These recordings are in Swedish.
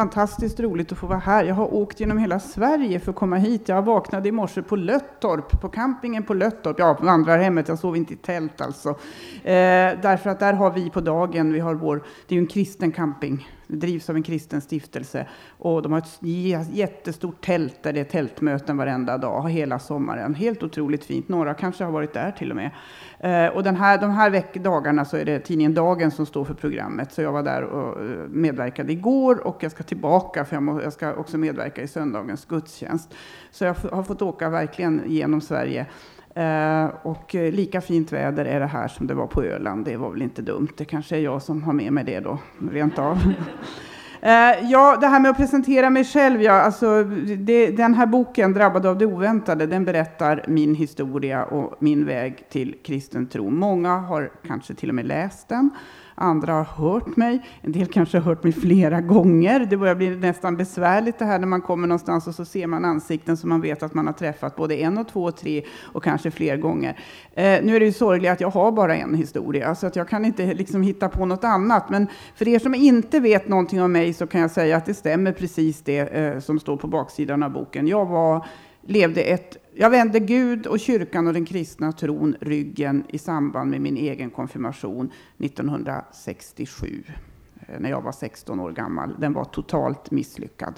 fantastiskt roligt att få vara här. Jag har åkt genom hela Sverige för att komma hit. Jag vaknade i morse på Löttorp, på campingen på Löttorp. Ja, på vandrarhemmet. Jag sov inte i tält alltså. Eh, därför att där har vi på dagen, vi har vår, det är ju en kristen camping drivs av en kristen stiftelse och de har ett jättestort tält där det är tältmöten varenda dag hela sommaren. Helt otroligt fint. Några kanske har varit där till och med. Eh, och den här, de här veck dagarna så är det tidningen Dagen som står för programmet. Så jag var där och eh, medverkade igår och jag ska tillbaka för jag, må, jag ska också medverka i söndagens gudstjänst. Så jag har fått åka verkligen genom Sverige och eh, lika fint väder är det här som det var på Öland. Det var väl inte dumt. Det kanske är jag som har med mig det då, rent av. Eh, ja, det här med att presentera mig själv. Ja, alltså, det, den här boken, Drabbad av det oväntade, den berättar min historia och min väg till kristen tro. Många har kanske till och med läst den. Andra har hört mig. En del kanske har hört mig flera gånger. Det börjar bli nästan besvärligt det här när man kommer någonstans och så ser man ansikten som man vet att man har träffat både en och två och tre och kanske fler gånger. Eh, nu är det ju sorgligt att jag har bara en historia så att jag kan inte liksom hitta på något annat. Men för er som inte vet någonting om mig så kan jag säga att det stämmer precis det eh, som står på baksidan av boken. Jag var levde ett jag vände Gud och kyrkan och den kristna tron ryggen i samband med min egen konfirmation 1967, eh, när jag var 16 år gammal. Den var totalt misslyckad.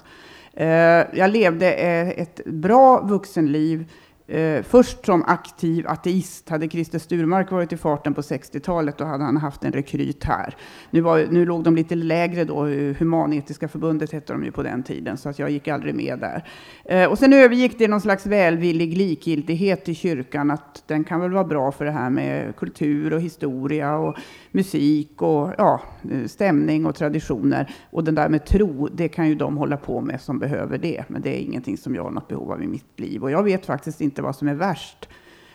Eh, jag levde eh, ett bra vuxenliv Eh, först som aktiv ateist. Hade Christer Sturmark varit i farten på 60-talet, då hade han haft en rekryt här. Nu, var, nu låg de lite lägre då, eh, Humanetiska förbundet hette de ju på den tiden, så att jag gick aldrig med där. Eh, och sen övergick det någon slags välvillig likgiltighet i kyrkan, att den kan väl vara bra för det här med kultur och historia och musik och ja, eh, stämning och traditioner. Och den där med tro, det kan ju de hålla på med som behöver det, men det är ingenting som jag har något behov av i mitt liv. Och jag vet faktiskt inte inte vad som är värst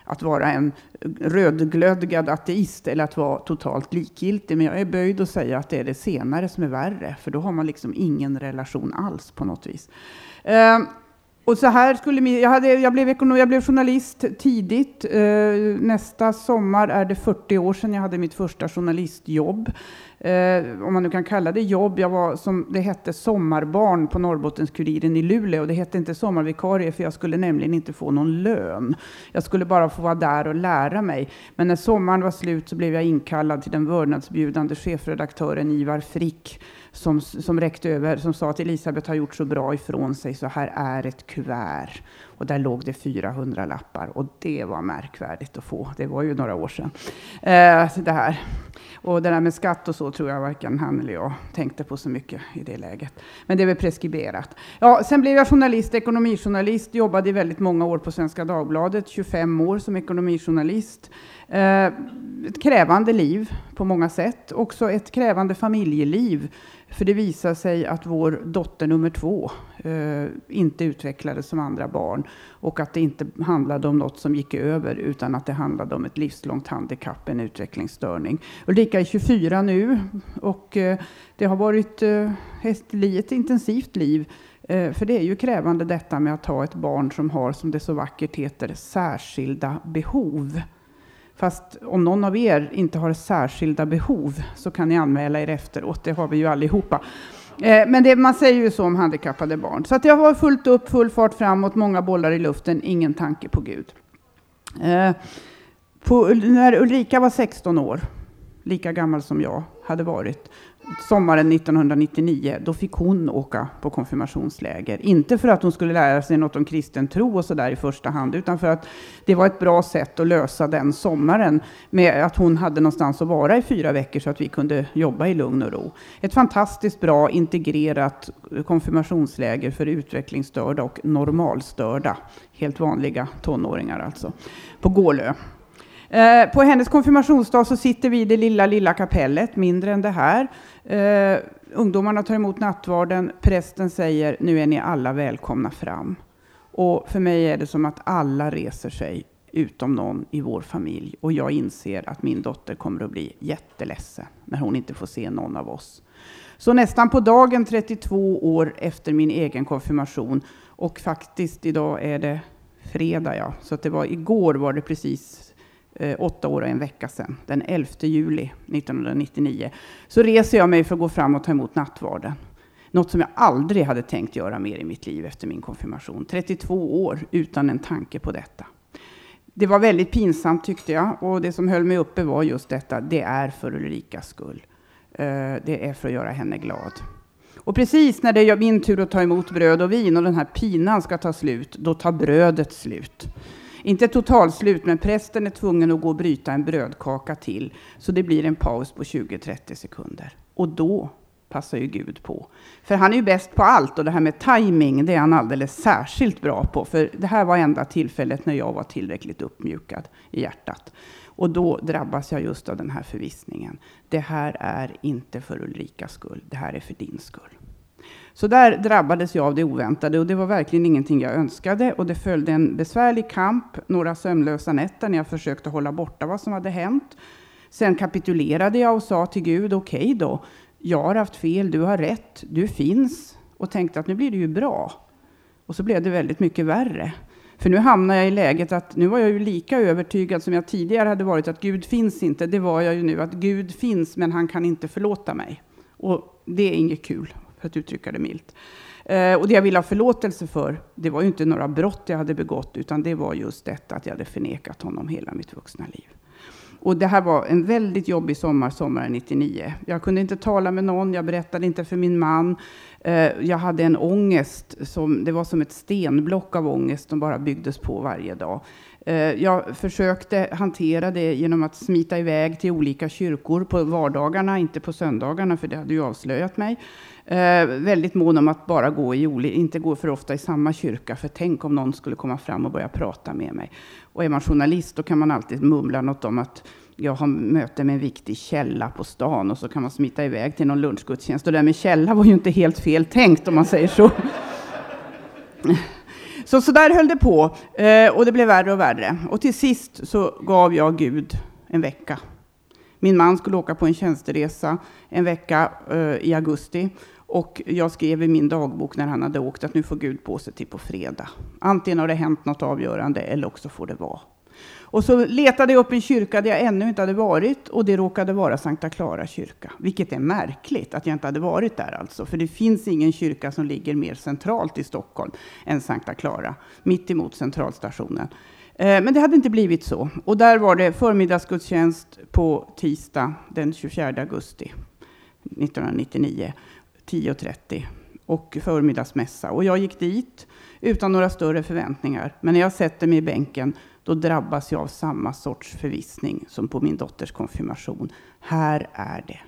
att vara en rödglödgad ateist eller att vara totalt likgiltig. Men jag är böjd att säga att det är det senare som är värre, för då har man liksom ingen relation alls på något vis. Eh, och så här skulle jag, hade, jag, blev ekonom, jag blev journalist tidigt. Eh, nästa sommar är det 40 år sedan jag hade mitt första journalistjobb. Eh, om man nu kan kalla det jobb. Jag var, som det hette, sommarbarn på Norrbottens-Kuriren i Luleå. Det hette inte sommarvikarie, för jag skulle nämligen inte få någon lön. Jag skulle bara få vara där och lära mig. Men när sommaren var slut så blev jag inkallad till den vördnadsbjudande chefredaktören Ivar Frick som, som räckte över, som sa att Elisabeth har gjort så bra ifrån sig, så här är ett kuvert. Och där låg det 400 lappar och det var märkvärdigt att få. Det var ju några år sedan. Eh, det här. Och det där med skatt och så tror jag varken han eller jag tänkte på så mycket i det läget. Men det är väl preskriberat. Ja, sen blev jag journalist, ekonomijournalist, jobbade i väldigt många år på Svenska Dagbladet, 25 år som ekonomijournalist. Eh, ett krävande liv på många sätt, också ett krävande familjeliv. För det visade sig att vår dotter nummer två eh, inte utvecklades som andra barn och att det inte handlade om något som gick över utan att det handlade om ett livslångt handikapp, en utvecklingsstörning. Ulrika är 24 nu och eh, det har varit eh, ett, ett intensivt liv. Eh, för det är ju krävande detta med att ha ett barn som har, som det så vackert heter, särskilda behov. Fast om någon av er inte har särskilda behov så kan ni anmäla er efteråt. Det har vi ju allihopa. Eh, men det, man säger ju så om handikappade barn. Så att jag var fullt upp, full fart framåt, många bollar i luften, ingen tanke på Gud. Eh, på, när Ulrika var 16 år, lika gammal som jag hade varit, sommaren 1999, då fick hon åka på konfirmationsläger. Inte för att hon skulle lära sig något om kristen tro och så där i första hand, utan för att det var ett bra sätt att lösa den sommaren med att hon hade någonstans att vara i fyra veckor så att vi kunde jobba i lugn och ro. Ett fantastiskt bra integrerat konfirmationsläger för utvecklingsstörda och normalstörda, helt vanliga tonåringar alltså, på Gålö. Eh, på hennes konfirmationsdag så sitter vi i det lilla, lilla kapellet, mindre än det här. Eh, ungdomarna tar emot nattvarden. Prästen säger, nu är ni alla välkomna fram. Och för mig är det som att alla reser sig, utom någon i vår familj. Och jag inser att min dotter kommer att bli jätteledsen när hon inte får se någon av oss. Så nästan på dagen 32 år efter min egen konfirmation, och faktiskt idag är det fredag, ja, så att det var igår var det precis Eh, åtta år och en vecka sedan, den 11 juli 1999, så reser jag mig för att gå fram och ta emot nattvarden. Något som jag aldrig hade tänkt göra mer i mitt liv efter min konfirmation. 32 år utan en tanke på detta. Det var väldigt pinsamt tyckte jag och det som höll mig uppe var just detta. Det är för Ulrikas skull. Eh, det är för att göra henne glad. Och precis när det är min tur att ta emot bröd och vin och den här pinan ska ta slut, då tar brödet slut. Inte totalslut, men prästen är tvungen att gå och bryta en brödkaka till. Så det blir en paus på 20-30 sekunder. Och då passar ju Gud på. För han är ju bäst på allt och det här med timing, det är han alldeles särskilt bra på. För det här var enda tillfället när jag var tillräckligt uppmjukad i hjärtat. Och då drabbas jag just av den här förvissningen. Det här är inte för Ulrikas skull, det här är för din skull. Så där drabbades jag av det oväntade och det var verkligen ingenting jag önskade. Och det följde en besvärlig kamp, några sömnlösa nätter när jag försökte hålla borta vad som hade hänt. Sen kapitulerade jag och sa till Gud, okej okay då, jag har haft fel, du har rätt, du finns. Och tänkte att nu blir det ju bra. Och så blev det väldigt mycket värre. För nu hamnar jag i läget att nu var jag ju lika övertygad som jag tidigare hade varit att Gud finns inte. Det var jag ju nu, att Gud finns men han kan inte förlåta mig. Och det är inget kul, för att uttrycka det milt. Eh, och det jag ville ha förlåtelse för, det var ju inte några brott jag hade begått, utan det var just detta att jag hade förnekat honom hela mitt vuxna liv. Och det här var en väldigt jobbig sommar, sommaren 99. Jag kunde inte tala med någon, jag berättade inte för min man. Eh, jag hade en ångest, som, det var som ett stenblock av ångest som bara byggdes på varje dag. Eh, jag försökte hantera det genom att smita iväg till olika kyrkor på vardagarna, inte på söndagarna, för det hade ju avslöjat mig. Eh, väldigt mån om att bara gå i, inte gå för ofta i samma kyrka, för tänk om någon skulle komma fram och börja prata med mig. Och är man journalist, då kan man alltid mumla något om att jag har möte med en viktig källa på stan och så kan man smita iväg till någon lunchgudstjänst. Och det där med källa var ju inte helt fel tänkt om man säger så. Så, så där höll det på eh, och det blev värre och värre. Och till sist så gav jag Gud en vecka. Min man skulle åka på en tjänsteresa en vecka eh, i augusti och jag skrev i min dagbok när han hade åkt att nu får Gud på sig till på fredag. Antingen har det hänt något avgörande eller också får det vara. Och så letade jag upp en kyrka där jag ännu inte hade varit och det råkade vara Sankta Clara kyrka. Vilket är märkligt att jag inte hade varit där alltså. För det finns ingen kyrka som ligger mer centralt i Stockholm än Sankta Clara. Mitt emot centralstationen. Eh, men det hade inte blivit så. Och där var det förmiddagsgudstjänst på tisdag den 24 augusti 1999. 10.30 och förmiddagsmässa. Och jag gick dit utan några större förväntningar. Men när jag sätter mig i bänken då drabbas jag av samma sorts förvissning som på min dotters konfirmation. Här är det.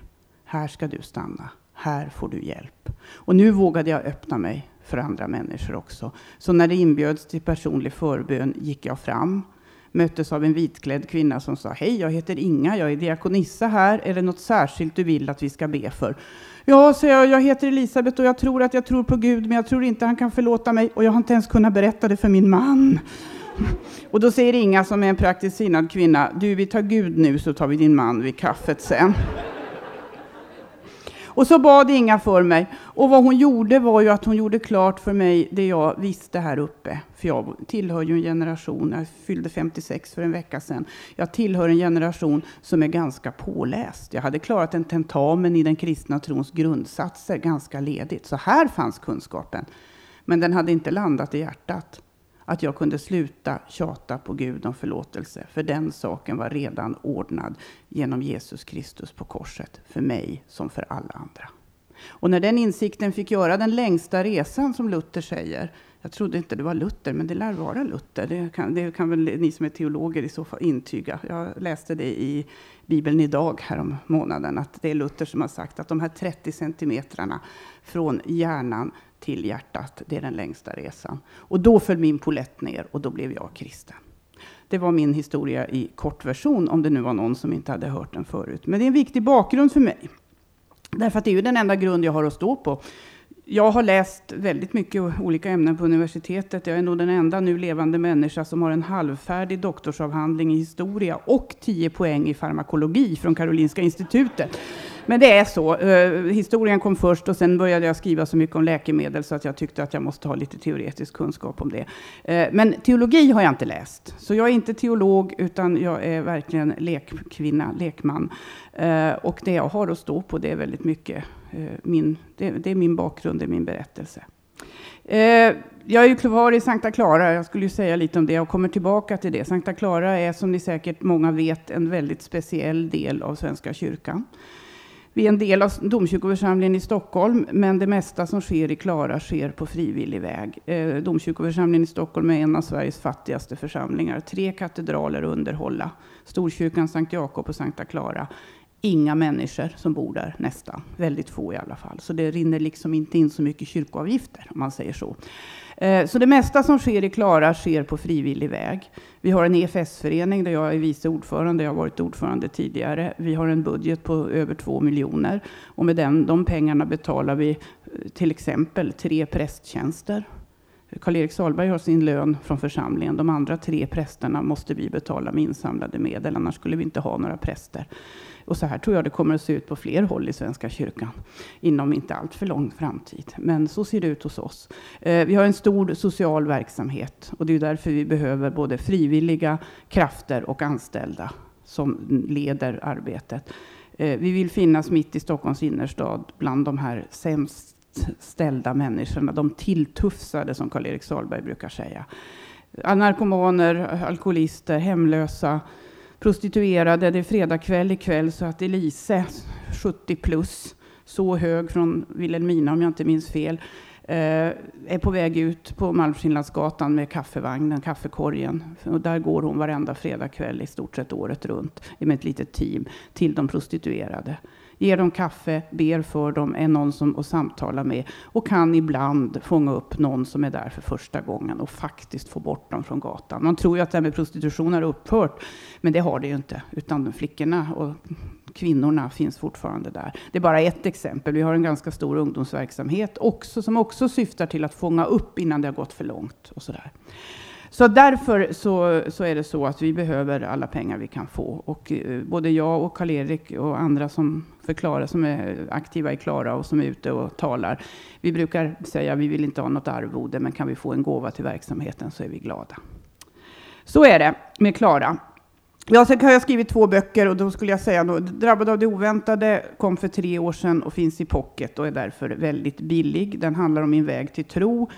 Här ska du stanna. Här får du hjälp. Och nu vågade jag öppna mig för andra människor också. Så när det inbjöds till personlig förbön gick jag fram möttes av en vitklädd kvinna som sa Hej, jag heter Inga, jag är diakonissa här. Är det något särskilt du vill att vi ska be för? Ja, så jag, jag heter Elisabet och jag tror att jag tror på Gud, men jag tror inte han kan förlåta mig och jag har inte ens kunnat berätta det för min man. Och då säger Inga som är en praktiskt sinnad kvinna, du vi tar Gud nu så tar vi din man vid kaffet sen. Och så bad Inga för mig. Och vad hon gjorde var ju att hon gjorde klart för mig det jag visste här uppe. För jag tillhör ju en generation, jag fyllde 56 för en vecka sedan. Jag tillhör en generation som är ganska påläst. Jag hade klarat en tentamen i den kristna trons grundsatser ganska ledigt. Så här fanns kunskapen. Men den hade inte landat i hjärtat att jag kunde sluta tjata på Gud om förlåtelse. För den saken var redan ordnad genom Jesus Kristus på korset. För mig som för alla andra. Och när den insikten fick göra den längsta resan som Luther säger. Jag trodde inte det var Luther, men det lär vara Luther. Det kan, det kan väl ni som är teologer i så fall intyga. Jag läste det i Bibeln idag härom månaden. Att det är Luther som har sagt att de här 30 centimetrarna från hjärnan till hjärtat. Det är den längsta resan. Och då föll min polett ner och då blev jag kristen. Det var min historia i kortversion, om det nu var någon som inte hade hört den förut. Men det är en viktig bakgrund för mig. Därför att det är ju den enda grund jag har att stå på. Jag har läst väldigt mycket olika ämnen på universitetet. Jag är nog den enda nu levande människa som har en halvfärdig doktorsavhandling i historia och 10 poäng i farmakologi från Karolinska institutet. Men det är så. Eh, historien kom först och sen började jag skriva så mycket om läkemedel så att jag tyckte att jag måste ha lite teoretisk kunskap om det. Eh, men teologi har jag inte läst. Så jag är inte teolog utan jag är verkligen lekkvinna, lekman. Eh, och det jag har att stå på det är väldigt mycket Eh, min, det, det, är min bakgrund, det är min berättelse. Eh, jag är ju kvar i Sankta Clara, jag skulle ju säga lite om det och kommer tillbaka till det. Sankta Clara är som ni säkert många vet en väldigt speciell del av Svenska kyrkan. Vi är en del av domkyrkoförsamlingen i Stockholm, men det mesta som sker i Klara sker på frivillig väg. Eh, domkyrkoförsamlingen i Stockholm är en av Sveriges fattigaste församlingar. Tre katedraler att underhålla. Storkyrkan, Sankt Jakob och Sankta Klara. Inga människor som bor där, nästan. Väldigt få i alla fall. Så det rinner liksom inte in så mycket kyrkoavgifter, om man säger så. Eh, så det mesta som sker i Klara sker på frivillig väg. Vi har en EFS-förening där jag är vice ordförande. Jag har varit ordförande tidigare. Vi har en budget på över två miljoner och med den, de pengarna betalar vi eh, till exempel tre prästtjänster. Karl-Erik Salberg har sin lön från församlingen. De andra tre prästerna måste vi betala med insamlade medel, annars skulle vi inte ha några präster. Och så här tror jag det kommer att se ut på fler håll i Svenska kyrkan inom inte allt för lång framtid. Men så ser det ut hos oss. Eh, vi har en stor social verksamhet och det är därför vi behöver både frivilliga krafter och anställda som leder arbetet. Eh, vi vill finnas mitt i Stockholms innerstad bland de här sämst ställda människorna, de tilltufsade som Karl-Erik Salberg brukar säga. Narkomaner, alkoholister, hemlösa, prostituerade. Det är fredagkväll ikväll så att Elise, 70 plus, så hög från Vilhelmina om jag inte minns fel, eh, är på väg ut på Malmskillnadsgatan med kaffevagnen, kaffekorgen. Och där går hon varenda fredagkväll i stort sett året runt med ett litet team till de prostituerade ger dem kaffe, ber för dem, är någon som att samtala med och kan ibland fånga upp någon som är där för första gången och faktiskt få bort dem från gatan. Man tror ju att det här med prostitution har upphört, men det har det ju inte, utan flickorna och kvinnorna finns fortfarande där. Det är bara ett exempel. Vi har en ganska stor ungdomsverksamhet också, som också syftar till att fånga upp innan det har gått för långt. Och sådär. Så därför så, så är det så att vi behöver alla pengar vi kan få. Och eh, både jag och Karl-Erik och andra som förklarar, som är aktiva i Klara och som är ute och talar. Vi brukar säga att vi vill inte ha något arvode, men kan vi få en gåva till verksamheten så är vi glada. Så är det med Klara. Ja, sen har jag skrivit två böcker och då skulle jag säga då, Drabbad av det oväntade kom för tre år sedan och finns i pocket och är därför väldigt billig. Den handlar om min väg till tro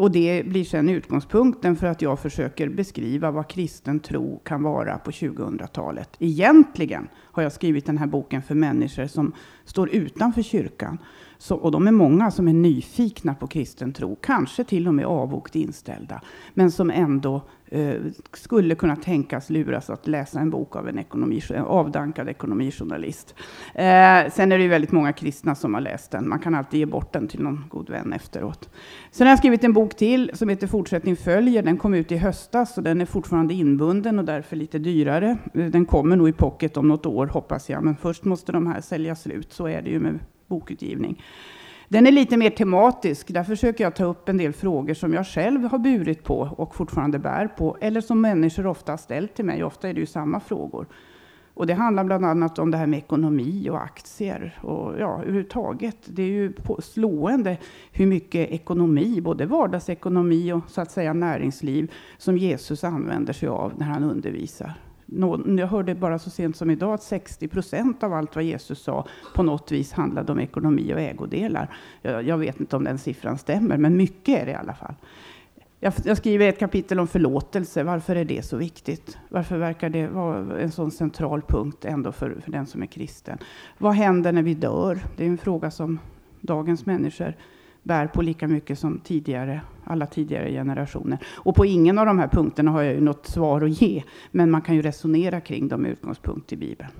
och det blir sedan utgångspunkten för att jag försöker beskriva vad kristen tro kan vara på 2000-talet. Egentligen har jag skrivit den här boken för människor som står utanför kyrkan. Så, och de är många som är nyfikna på kristen tro, kanske till och med avogt inställda, men som ändå eh, skulle kunna tänkas luras att läsa en bok av en ekonomi, avdankad ekonomijournalist. Eh, sen är det ju väldigt många kristna som har läst den. Man kan alltid ge bort den till någon god vän efteråt. Sen har jag skrivit en bok till som heter Fortsättning följer. Den kom ut i höstas och den är fortfarande inbunden och därför lite dyrare. Eh, den kommer nog i pocket om något år hoppas jag, men först måste de här säljas slut. Så är det ju med bokutgivning. Den är lite mer tematisk. Där försöker jag ta upp en del frågor som jag själv har burit på och fortfarande bär på, eller som människor ofta har ställt till mig. Ofta är det ju samma frågor. Och det handlar bland annat om det här med ekonomi och aktier och ja, överhuvudtaget. Det är ju slående hur mycket ekonomi, både vardagsekonomi och så att säga näringsliv, som Jesus använder sig av när han undervisar jag hörde bara så sent som idag att 60 procent av allt vad Jesus sa på något vis handlade om ekonomi och ägodelar. Jag, jag vet inte om den siffran stämmer, men mycket är det i alla fall. Jag, jag, skriver ett kapitel om förlåtelse. Varför är det så viktigt? Varför verkar det vara en sån central punkt ändå för, för den som är kristen? Vad händer när vi dör? Det är en fråga som dagens människor bär på lika mycket som tidigare, alla tidigare generationer. Och på ingen av de här punkterna har jag ju något svar att ge, men man kan ju resonera kring dem med utgångspunkt i Bibeln.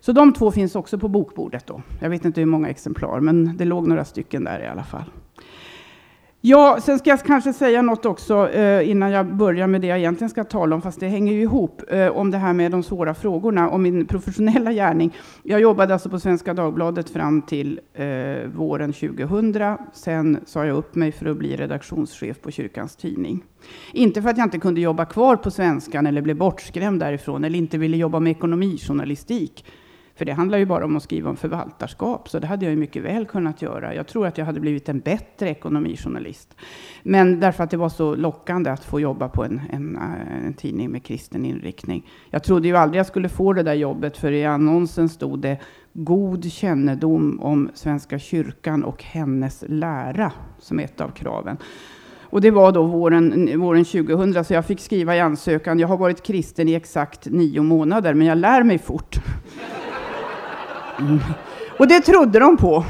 Så de två finns också på bokbordet då. Jag vet inte hur många exemplar, men det låg några stycken där i alla fall. Ja, sen ska jag kanske säga något också eh, innan jag börjar med det jag egentligen ska tala om, fast det hänger ju ihop, eh, om det här med de svåra frågorna och min professionella gärning. Jag jobbade alltså på Svenska Dagbladet fram till eh, våren 2000. Sen sa jag upp mig för att bli redaktionschef på Kyrkans Tidning. Inte för att jag inte kunde jobba kvar på Svenskan eller blev bortskrämd därifrån eller inte ville jobba med ekonomijournalistik. För det handlar ju bara om att skriva om förvaltarskap, så det hade jag ju mycket väl kunnat göra. Jag tror att jag hade blivit en bättre ekonomijournalist. Men därför att det var så lockande att få jobba på en, en, eh, en tidning med kristen inriktning. Jag trodde ju aldrig jag skulle få det där jobbet, för i annonsen stod det god kännedom om Svenska kyrkan och hennes lära som ett av kraven. Och det var då våren, våren 2000, så jag fick skriva i ansökan. Jag har varit kristen i exakt nio månader, men jag lär mig fort. Mm. Och det trodde de på.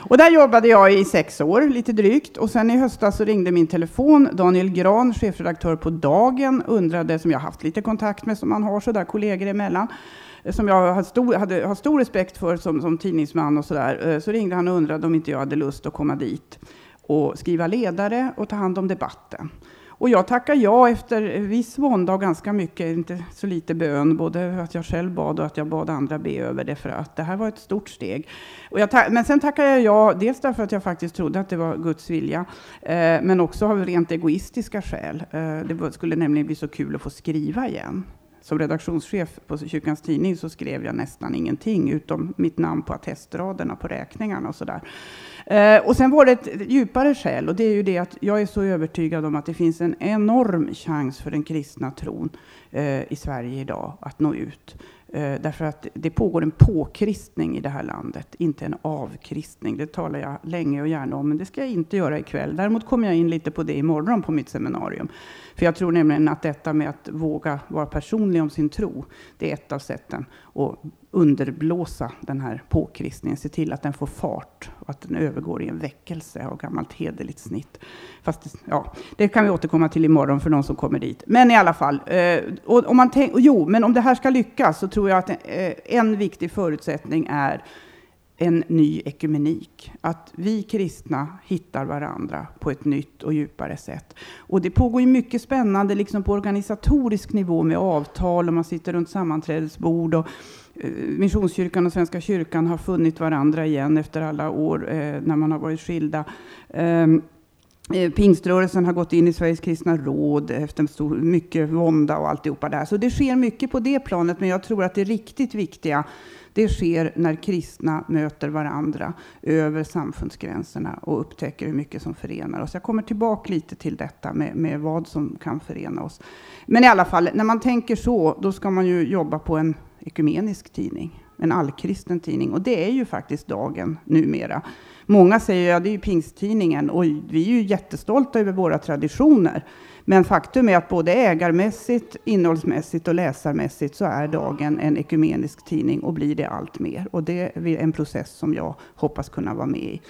och där jobbade jag i sex år, lite drygt. Och sen i höstas så ringde min telefon. Daniel Gran, chefredaktör på Dagen, undrade, som jag haft lite kontakt med, som man har sådär kollegor emellan eh, som jag har stor, hade, har stor respekt för som, som tidningsman och sådär, eh, så ringde han och undrade om inte jag hade lust att komma dit och skriva ledare och ta hand om debatten. Och jag tackar ja efter viss vånda och ganska mycket, inte så lite bön, både att jag själv bad och att jag bad andra be över det, för att det här var ett stort steg. Och jag men sen tackar jag ja, dels därför att jag faktiskt trodde att det var Guds vilja, eh, men också av rent egoistiska skäl. Eh, det skulle nämligen bli så kul att få skriva igen som redaktionschef på Kyrkans Tidning så skrev jag nästan ingenting utom mitt namn på attestraderna på räkningarna och sådär. Eh, och sen var det ett djupare skäl och det är ju det att jag är så övertygad om att det finns en enorm chans för den kristna tron eh, i Sverige idag att nå ut. Eh, därför att det pågår en påkristning i det här landet, inte en avkristning. Det talar jag länge och gärna om, men det ska jag inte göra ikväll. Däremot kommer jag in lite på det imorgon på mitt seminarium. För jag tror nämligen att detta med att våga vara personlig om sin tro, det är ett av sätten att underblåsa den här påkristningen, se till att den får fart och att den övergår i en väckelse av gammalt hederligt snitt. Fast, ja, det kan vi återkomma till imorgon för de som kommer dit. Men i alla fall, eh, och, om man tänk, jo, men om det här ska lyckas så tror jag att eh, en viktig förutsättning är en ny ekumenik. Att vi kristna hittar varandra på ett nytt och djupare sätt. Och det pågår ju mycket spännande liksom på organisatorisk nivå med avtal och man sitter runt sammanträdesbord. Och, eh, Missionskyrkan och Svenska kyrkan har funnit varandra igen efter alla år eh, när man har varit skilda. Ehm, eh, Pingströrelsen har gått in i Sveriges kristna råd efter stor, mycket vånda och alltihopa där. Så det sker mycket på det planet, men jag tror att det riktigt viktiga det sker när kristna möter varandra över samfundsgränserna och upptäcker hur mycket som förenar oss. Jag kommer tillbaka lite till detta med, med vad som kan förena oss. Men i alla fall, när man tänker så, då ska man ju jobba på en ekumenisk tidning, en allkristen tidning. Och det är ju faktiskt dagen numera. Många säger ja, det är ju pingsttidningen och vi är ju jättestolta över våra traditioner. Men faktum är att både ägarmässigt, innehållsmässigt och läsarmässigt så är Dagen en ekumenisk tidning och blir det allt mer. Och det är en process som jag hoppas kunna vara med i.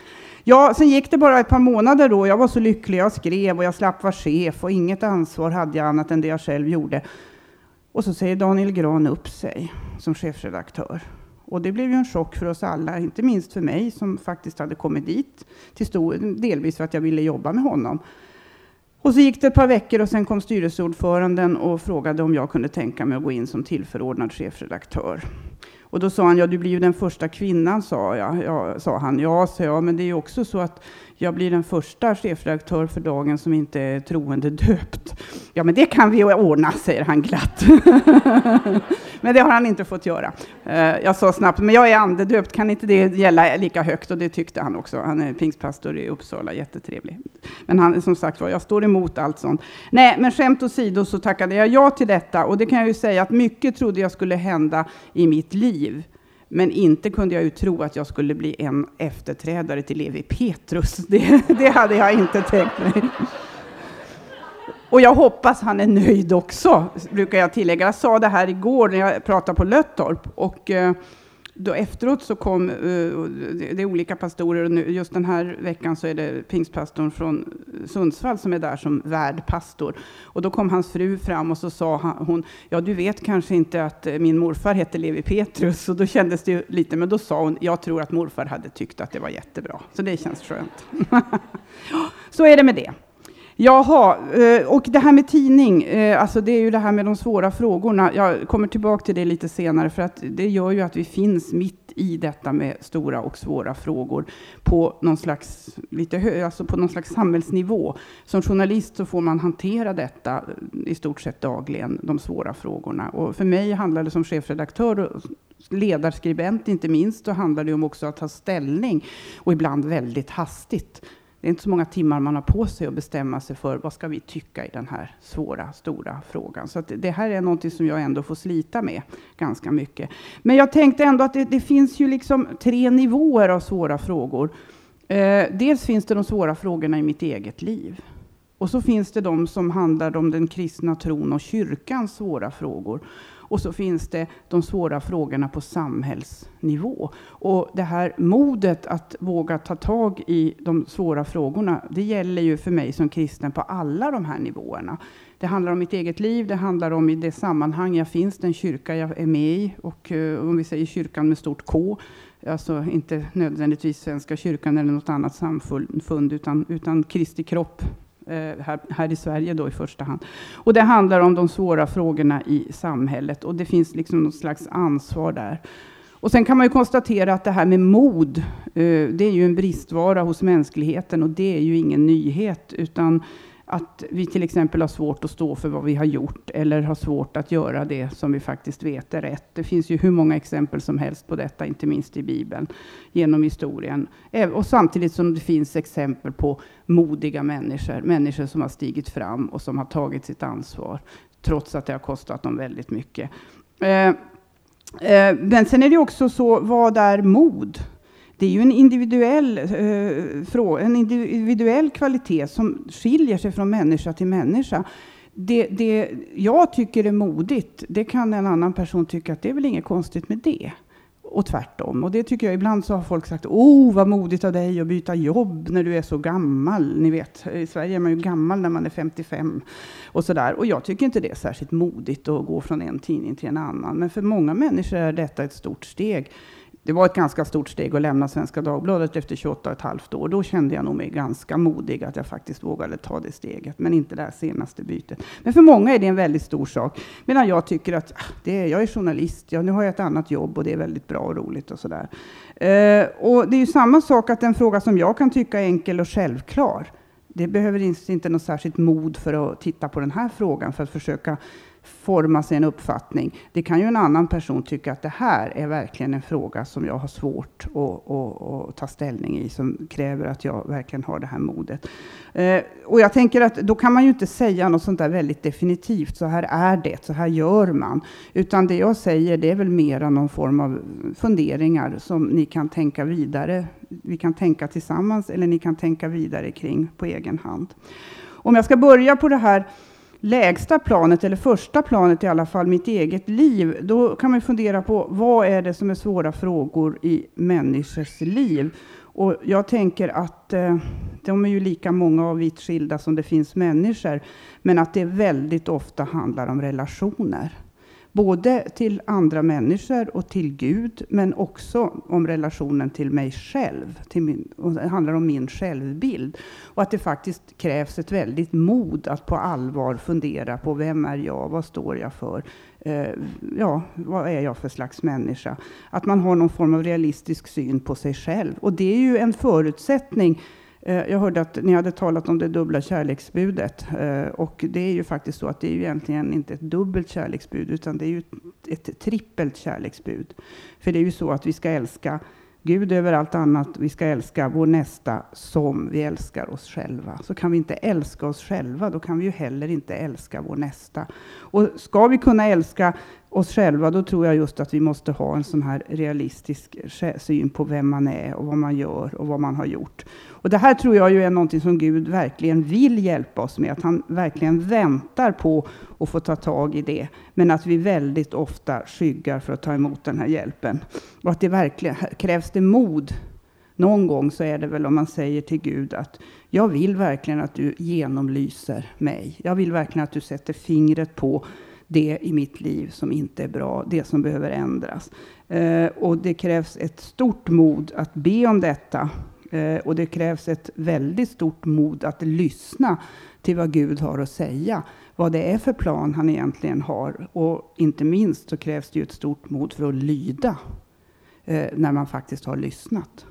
Ja, sen gick det bara ett par månader då. Jag var så lycklig. Jag skrev och jag slapp vara chef och inget ansvar hade jag annat än det jag själv gjorde. Och så säger Daniel Gran upp sig som chefredaktör. Och det blev ju en chock för oss alla, inte minst för mig som faktiskt hade kommit dit, till stor, delvis för att jag ville jobba med honom. Och så gick det ett par veckor och sen kom styrelseordföranden och frågade om jag kunde tänka mig att gå in som tillförordnad chefredaktör. Och då sa han, ja du blir ju den första kvinnan, sa, jag. Ja, sa han. Ja, sa jag, men det är ju också så att jag blir den första chefredaktör för dagen som inte är troende döpt. Ja, men det kan vi ordna, säger han glatt. men det har han inte fått göra. Eh, jag sa snabbt, men jag är andedöpt, kan inte det gälla lika högt? Och det tyckte han också. Han är pingstpastor i Uppsala, jättetrevlig. Men han, som sagt var, jag står emot allt sånt. Nej, men skämt åsido så tackade jag ja till detta. Och det kan jag ju säga att mycket trodde jag skulle hända i mitt liv. Men inte kunde jag ju tro att jag skulle bli en efterträdare till Levi Petrus. Det, det hade jag inte tänkt mig. Och jag hoppas han är nöjd också, brukar jag tillägga. Jag sa det här igår när jag pratade på Löttorp. Och, eh, då efteråt så kom uh, det är olika pastorer och nu, just den här veckan så är det pingstpastorn från Sundsvall som är där som värdpastor. Och då kom hans fru fram och så sa hon, ja du vet kanske inte att eh, min morfar hette Levi Petrus. Och då kändes det ju lite, men då sa hon, jag tror att morfar hade tyckt att det var jättebra. Så det känns skönt. så är det med det. Jaha, eh, och det här med tidning, eh, alltså det är ju det här med de svåra frågorna. Jag kommer tillbaka till det lite senare, för att det gör ju att vi finns mitt i detta med stora och svåra frågor på någon slags, lite hö, alltså på någon slags samhällsnivå. Som journalist så får man hantera detta eh, i stort sett dagligen, de svåra frågorna. Och för mig handlar det som chefredaktör och ledarskribent inte minst, då handlar det om också att ta ställning och ibland väldigt hastigt det är inte så många timmar man har på sig att bestämma sig för vad ska vi tycka i den här svåra, stora frågan. Så det här är någonting som jag ändå får slita med ganska mycket. Men jag tänkte ändå att det, det finns ju liksom tre nivåer av svåra frågor. Eh, dels finns det de svåra frågorna i mitt eget liv. Och så finns det de som handlar om den kristna tron och kyrkans svåra frågor. Och så finns det de svåra frågorna på samhällsnivå. Och det här modet att våga ta tag i de svåra frågorna, det gäller ju för mig som kristen på alla de här nivåerna. Det handlar om mitt eget liv, det handlar om i det sammanhang jag finns, den kyrka jag är med i. Och eh, om vi säger kyrkan med stort K, alltså inte nödvändigtvis Svenska kyrkan eller något annat samfund, utan, utan Kristi kropp Eh, här, här, i Sverige då i första hand. Och det handlar om de svåra frågorna i samhället och det finns liksom något slags ansvar där. Och sen kan man ju konstatera att det här med mod, eh, det är ju en bristvara hos mänskligheten och det är ju ingen nyhet, utan att vi till exempel har svårt att stå för vad vi har gjort eller har svårt att göra det som vi faktiskt vet är rätt. Det finns ju hur många exempel som helst på detta, inte minst i Bibeln, genom historien. Eh, och samtidigt som det finns exempel på modiga människor, människor som har stigit fram och som har tagit sitt ansvar, trots att det har kostat dem väldigt mycket. Eh, eh, men sen är det också så, vad är mod? Det är ju en individuell, eh, en individuell kvalitet som skiljer sig från människa till människa. Det, det jag tycker är modigt, det kan en annan person tycka att det är väl inget konstigt med det. Och tvärtom. Och det tycker jag ibland så har folk sagt, oh vad modigt av dig att byta jobb när du är så gammal. Ni vet, i Sverige är man ju gammal när man är 55 och sådär. Och jag tycker inte det är särskilt modigt att gå från en tidning till en annan. Men för många människor är detta ett stort steg det var ett ganska stort steg att lämna Svenska Dagbladet efter 28 och ett halvt år. Då kände jag nog mig ganska modig att jag faktiskt vågade ta det steget, men inte det här senaste bytet. Men för många är det en väldigt stor sak, medan jag tycker att ah, det är, jag är journalist, ja, nu har jag ett annat jobb och det är väldigt bra och roligt och sådär. Eh, och det är ju samma sak att en fråga som jag kan tycka är enkel och självklar, det behöver inte något särskilt mod för att titta på den här frågan för att försöka forma sig en uppfattning. Det kan ju en annan person tycka att det här är verkligen en fråga som jag har svårt att, att, att ta ställning i, som kräver att jag verkligen har det här modet. Eh, och jag tänker att då kan man ju inte säga något sånt där väldigt definitivt, så här är det, så här gör man. Utan det jag säger, det är väl mera någon form av funderingar som ni kan tänka vidare. Vi kan tänka tillsammans, eller ni kan tänka vidare kring på egen hand. Om jag ska börja på det här lägsta planet, eller första planet i alla fall, mitt eget liv, då kan man fundera på vad är det som är svåra frågor i människors liv? Och jag tänker att eh, de är ju lika många och vitt skilda som det finns människor, men att det väldigt ofta handlar om relationer. Både till andra människor och till Gud, men också om relationen till mig själv. Till min, det handlar om min självbild. Och att det faktiskt krävs ett väldigt mod att på allvar fundera på vem är jag, vad står jag för? Eh, ja, vad är jag för slags människa? Att man har någon form av realistisk syn på sig själv. Och det är ju en förutsättning Eh, jag hörde att ni hade talat om det dubbla kärleksbudet. Eh, och det är ju faktiskt så att det är ju egentligen inte ett dubbelt kärleksbud, utan det är ju ett trippelt kärleksbud. För det är ju så att vi ska älska Gud över allt annat. Vi ska älska vår nästa som vi älskar oss själva. Så kan vi inte älska oss själva, då kan vi ju heller inte älska vår nästa. Och ska vi kunna älska oss själva, då tror jag just att vi måste ha en sån här realistisk syn på vem man är och vad man gör och vad man har gjort. Och det här tror jag ju är någonting som Gud verkligen vill hjälpa oss med, att han verkligen väntar på att få ta tag i det, men att vi väldigt ofta skyggar för att ta emot den här hjälpen. Och att det verkligen krävs det mod någon gång så är det väl om man säger till Gud att jag vill verkligen att du genomlyser mig. Jag vill verkligen att du sätter fingret på det i mitt liv som inte är bra, det som behöver ändras. Eh, och det krävs ett stort mod att be om detta Eh, och det krävs ett väldigt stort mod att lyssna till vad Gud har att säga. Vad det är för plan han egentligen har. Och inte minst så krävs det ju ett stort mod för att lyda. Eh, när man faktiskt har lyssnat.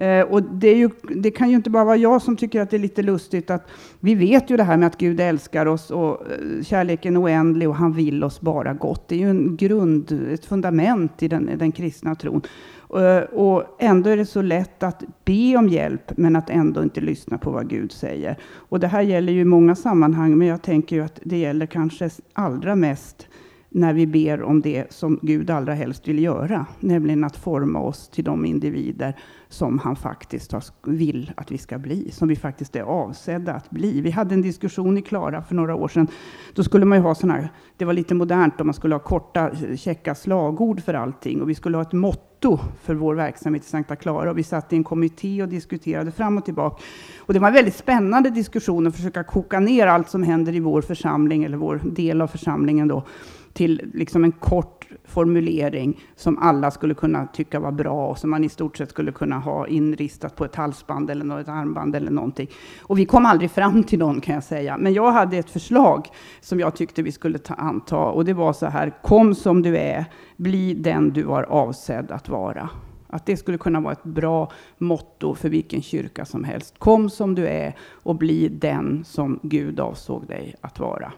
Eh, och det, ju, det, kan ju inte bara vara jag som tycker att det är lite lustigt att vi vet ju det här med att Gud älskar oss och eh, kärleken är oändlig och han vill oss bara gott. Det är ju en grund, ett fundament i den, den kristna tron. Eh, och ändå är det så lätt att be om hjälp, men att ändå inte lyssna på vad Gud säger. Och det här gäller ju i många sammanhang, men jag tänker ju att det gäller kanske allra mest när vi ber om det som Gud allra helst vill göra, nämligen att forma oss till de individer som han faktiskt vill att vi ska bli, som vi faktiskt är avsedda att bli. Vi hade en diskussion i Klara för några år sedan. Då skulle man ju ha sådana här, det var lite modernt om man skulle ha korta, eh, käcka slagord för allting och vi skulle ha ett motto för vår verksamhet i Sankta Klara och vi satt i en kommitté och diskuterade fram och tillbaka. Och det var en väldigt spännande diskussion att försöka koka ner allt som händer i vår församling eller vår del av församlingen då till liksom en kort formulering som alla skulle kunna tycka var bra och som man i stort sett skulle kunna ha inristat på ett halsband eller något armband eller någonting. Och vi kom aldrig fram till någon kan jag säga. Men jag hade ett förslag som jag tyckte vi skulle ta, anta och det var så här. Kom som du är, bli den du var avsedd att vara. Att det skulle kunna vara ett bra motto för vilken kyrka som helst. Kom som du är och bli den som Gud avsåg dig att vara.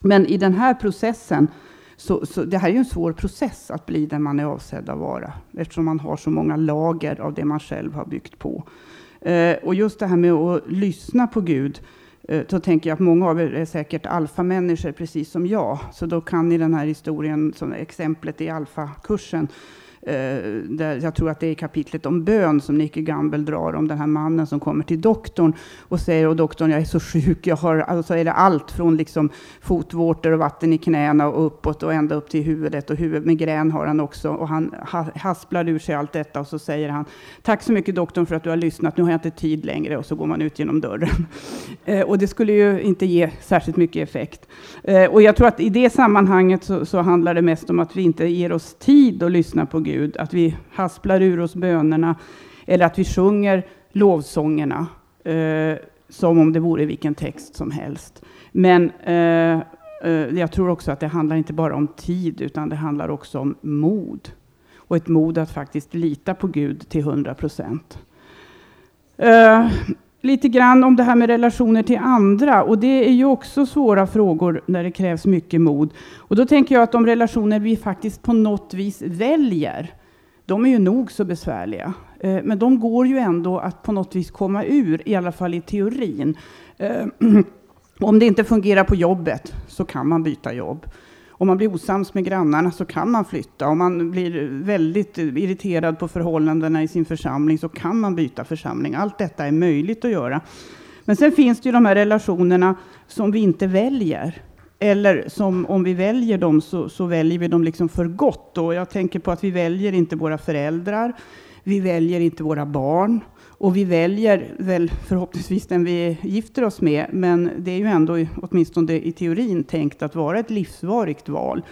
Men i den här processen, så, så, det här är ju en svår process att bli den man är avsedd att vara, eftersom man har så många lager av det man själv har byggt på. Eh, och just det här med att lyssna på Gud, eh, så tänker jag att många av er är säkert alfamänniskor, precis som jag. Så då kan ni den här historien, som exemplet i alfakursen, Eh, där jag tror att det är kapitlet om bön som Nicky Gamble drar om den här mannen som kommer till doktorn och säger, och doktorn jag är så sjuk, jag har, alltså är det allt från liksom fotvårtor och vatten i knäna och uppåt och ända upp till huvudet och huvudmigrän har han också och han hasplar ur sig allt detta och så säger han, tack så mycket doktorn för att du har lyssnat, nu har jag inte tid längre och så går man ut genom dörren. Eh, och det skulle ju inte ge särskilt mycket effekt. Eh, och jag tror att i det sammanhanget så, så handlar det mest om att vi inte ger oss tid att lyssna på Gud Gud, att vi hasplar ur oss bönerna eller att vi sjunger lovsångerna eh, som om det vore vilken text som helst. Men eh, eh, jag tror också att det handlar inte bara om tid, utan det handlar också om mod. Och ett mod att faktiskt lita på Gud till hundra procent. Eh, Lite grann om det här med relationer till andra. Och det är ju också svåra frågor när det krävs mycket mod. Och då tänker jag att de relationer vi faktiskt på något vis väljer, de är ju nog så besvärliga. Eh, men de går ju ändå att på något vis komma ur, i alla fall i teorin. Eh, om det inte fungerar på jobbet så kan man byta jobb. Om man blir osams med grannarna så kan man flytta. Om man blir väldigt irriterad på förhållandena i sin församling så kan man byta församling. Allt detta är möjligt att göra. Men sen finns det ju de här relationerna som vi inte väljer. Eller som om vi väljer dem så, så väljer vi dem liksom för gott. Och jag tänker på att vi väljer inte våra föräldrar. Vi väljer inte våra barn. Och vi väljer väl förhoppningsvis den vi gifter oss med, men det är ju ändå, åtminstone i teorin, tänkt att vara ett livsvarigt val,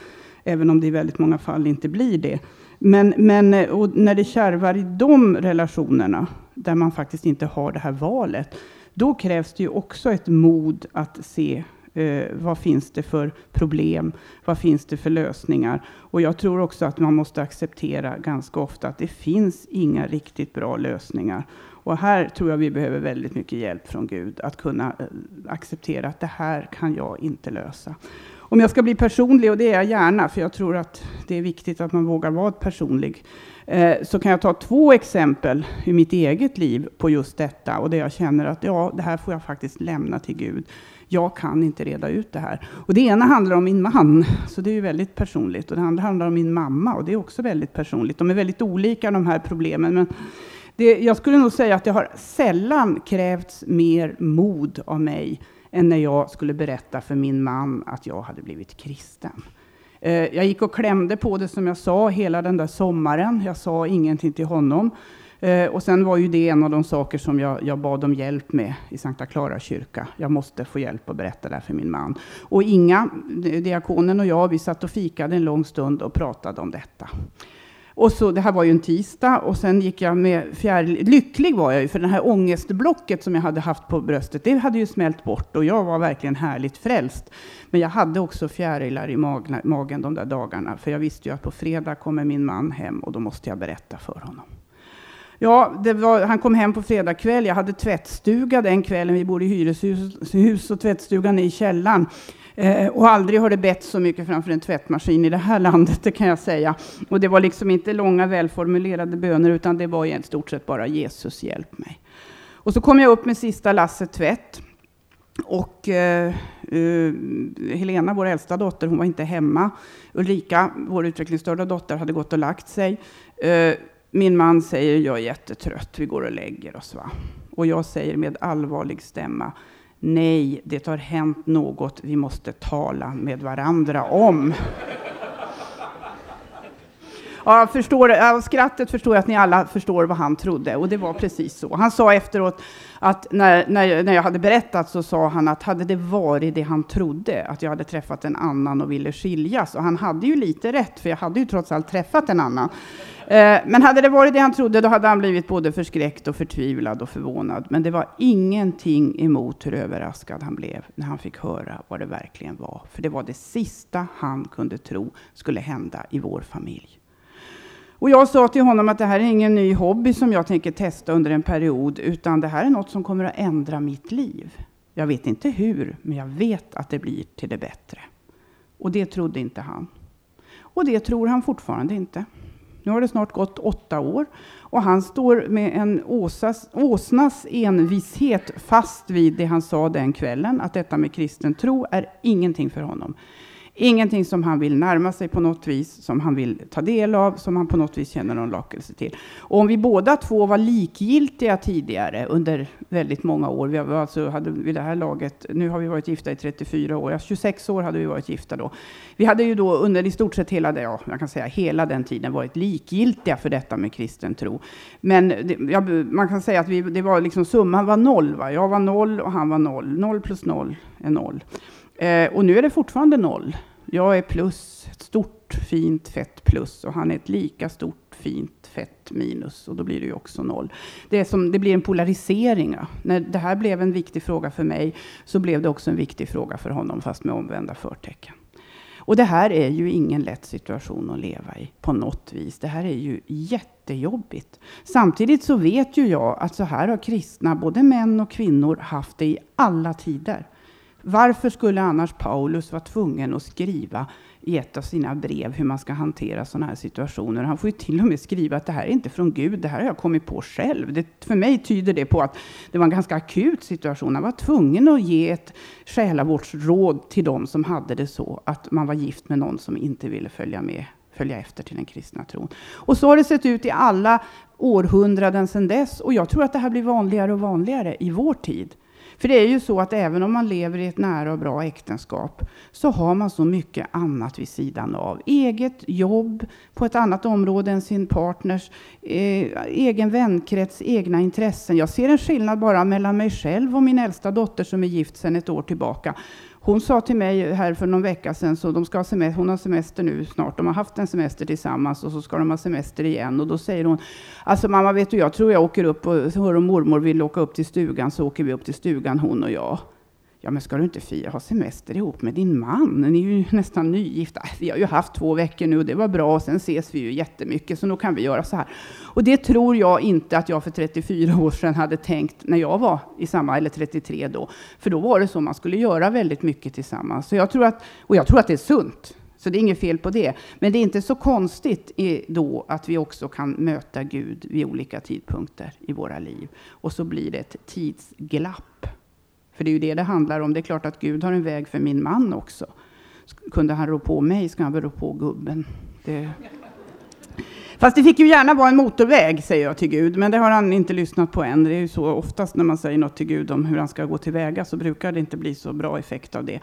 även om det i väldigt många fall inte blir det. Men, men eh, när det kärvar i de relationerna, där man faktiskt inte har det här valet, då krävs det ju också ett mod att se eh, vad finns det för problem, vad finns det för lösningar. Och jag tror också att man måste acceptera ganska ofta att det finns inga riktigt bra lösningar. Och här tror jag vi behöver väldigt mycket hjälp från Gud att kunna eh, acceptera att det här kan jag inte lösa. Om jag ska bli personlig, och det är jag gärna, för jag tror att det är viktigt att man vågar vara personlig, eh, så kan jag ta två exempel i mitt eget liv på just detta och där jag känner att ja, det här får jag faktiskt lämna till Gud. Jag kan inte reda ut det här. Och det ena handlar om min man, så det är ju väldigt personligt. Och det andra handlar om min mamma, och det är också väldigt personligt. De är väldigt olika de här problemen, men det, jag skulle nog säga att det har sällan krävts mer mod av mig än när jag skulle berätta för min man att jag hade blivit kristen. Eh, jag gick och klämde på det som jag sa hela den där sommaren. Jag sa ingenting till honom. Eh, och sen var ju det en av de saker som jag, jag bad om hjälp med i Sankta Clara kyrka. Jag måste få hjälp att berätta det här för min man. Och Inga, diakonen och jag, vi satt och fikade en lång stund och pratade om detta. Och så, det här var ju en tisdag och sen gick jag med fjäril... Lycklig var jag ju för det här ångestblocket som jag hade haft på bröstet, det hade ju smält bort och jag var verkligen härligt frälst. Men jag hade också fjärilar i magen de där dagarna, för jag visste ju att på fredag kommer min man hem och då måste jag berätta för honom. Ja, var, han kom hem på fredag kväll. Jag hade tvättstuga den kvällen. Vi bodde i hyreshus och tvättstugan är i källaren. Eh, och aldrig har det bett så mycket framför en tvättmaskin i det här landet, det kan jag säga. Och det var liksom inte långa välformulerade böner, utan det var i stort sett bara Jesus hjälp mig. Och så kom jag upp med sista lasset tvätt. Och eh, uh, Helena, vår äldsta dotter, hon var inte hemma. Ulrika, vår utvecklingsstörda dotter, hade gått och lagt sig. Uh, min man säger, jag är jättetrött, vi går och lägger oss. Va? Och jag säger med allvarlig stämma, nej, det har hänt något vi måste tala med varandra om. Ja, jag förstår, av skrattet förstår jag att ni alla förstår vad han trodde. Och det var precis så. Han sa efteråt att när, när, när jag hade berättat så sa han att hade det varit det han trodde, att jag hade träffat en annan och ville skiljas. Och han hade ju lite rätt, för jag hade ju trots allt träffat en annan. Eh, men hade det varit det han trodde, då hade han blivit både förskräckt och förtvivlad och förvånad. Men det var ingenting emot hur överraskad han blev när han fick höra vad det verkligen var. För det var det sista han kunde tro skulle hända i vår familj. Och jag sa till honom att det här är ingen ny hobby som jag tänker testa under en period, utan det här är något som kommer att ändra mitt liv. Jag vet inte hur, men jag vet att det blir till det bättre. Och det trodde inte han. Och det tror han fortfarande inte. Nu har det snart gått åtta år och han står med en åsas, åsnas envishet fast vid det han sa den kvällen, att detta med kristen tro är ingenting för honom. Ingenting som han vill närma sig på något vis, som han vill ta del av, som han på något vis känner någon lockelse till. Och om vi båda två var likgiltiga tidigare under väldigt många år, vi alltså hade vid det här laget, nu har vi varit gifta i 34 år, 26 år hade vi varit gifta då. Vi hade ju då under i stort sett hela, det, ja, jag kan säga hela den tiden varit likgiltiga för detta med kristen tro. Men det, ja, man kan säga att vi, det var liksom summan var noll. Va? Jag var noll och han var noll. Noll plus noll är noll. Eh, och nu är det fortfarande noll. Jag är plus, ett stort fint fett plus och han är ett lika stort fint fett minus och då blir det ju också noll. Det, är som, det blir en polarisering. Ja. När det här blev en viktig fråga för mig så blev det också en viktig fråga för honom fast med omvända förtecken. Och det här är ju ingen lätt situation att leva i på något vis. Det här är ju jättejobbigt. Samtidigt så vet ju jag att så här har kristna, både män och kvinnor, haft det i alla tider. Varför skulle annars Paulus vara tvungen att skriva i ett av sina brev hur man ska hantera sådana här situationer? Han får ju till och med skriva att det här är inte från Gud, det här har jag kommit på själv. Det, för mig tyder det på att det var en ganska akut situation. Han var tvungen att ge ett själavårdsråd till de som hade det så att man var gift med någon som inte ville följa med följa efter till den kristna tron. Och så har det sett ut i alla århundraden sedan dess. Och jag tror att det här blir vanligare och vanligare i vår tid. För det är ju så att även om man lever i ett nära och bra äktenskap så har man så mycket annat vid sidan av. Eget jobb på ett annat område än sin partners, eh, egen vänkrets, egna intressen. Jag ser en skillnad bara mellan mig själv och min äldsta dotter som är gift sedan ett år tillbaka. Hon sa till mig här för någon vecka sedan, så de ska ha semester, hon har semester nu snart, de har haft en semester tillsammans och så ska de ha semester igen. Och då säger hon, alltså mamma vet du, jag tror jag åker upp och hör om mormor vill åka upp till stugan så åker vi upp till stugan hon och jag. Ja, men ska du inte fira ha semester ihop med din man? Ni är ju nästan nygifta. Äh, vi har ju haft två veckor nu och det var bra och sen ses vi ju jättemycket så nu kan vi göra så här. Och det tror jag inte att jag för 34 år sedan hade tänkt när jag var i samma, eller 33 då. För då var det så man skulle göra väldigt mycket tillsammans. Så jag tror att, och jag tror att det är sunt. Så det är inget fel på det. Men det är inte så konstigt då att vi också kan möta Gud vid olika tidpunkter i våra liv. Och så blir det ett tidsglapp. För det är ju det det handlar om. Det är klart att Gud har en väg för min man också. Kunde han rå på mig ska han väl rå på gubben. Det... Fast det fick ju gärna vara en motorväg, säger jag till Gud. Men det har han inte lyssnat på än. Det är ju så oftast när man säger något till Gud om hur han ska gå tillväga så brukar det inte bli så bra effekt av det.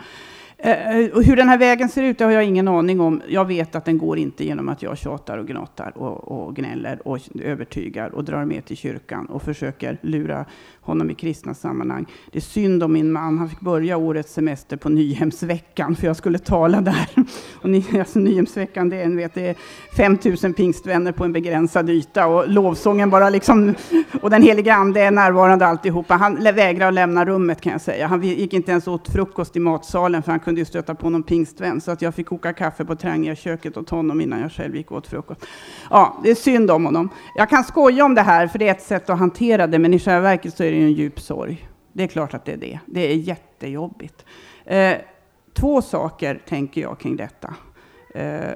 Eh, eh, och hur den här vägen ser ut det har jag ingen aning om. Jag vet att den går inte genom att jag tjatar och gnatar och, och gnäller och övertygar och drar med till kyrkan och försöker lura honom i kristna sammanhang. Det är synd om min man. Han fick börja årets semester på Nyhemsveckan för jag skulle tala där. Och ni, alltså, Nyhemsveckan, det är, vet, det är 5000 pingstvänner på en begränsad yta och lovsången bara liksom och den helige ande är närvarande alltihopa. Han vägrar att lämna rummet kan jag säga. Han gick inte ens åt frukost i matsalen för han kunde ju stöta på någon pingstvän så att jag fick koka kaffe på köket åt honom innan jag själv gick åt frukost. Ja, det är synd om honom. Jag kan skoja om det här för det är ett sätt att hantera det men i själva verket så är det ju en djup sorg. Det är klart att det är det. Det är jättejobbigt. Eh, två saker tänker jag kring detta. Eh,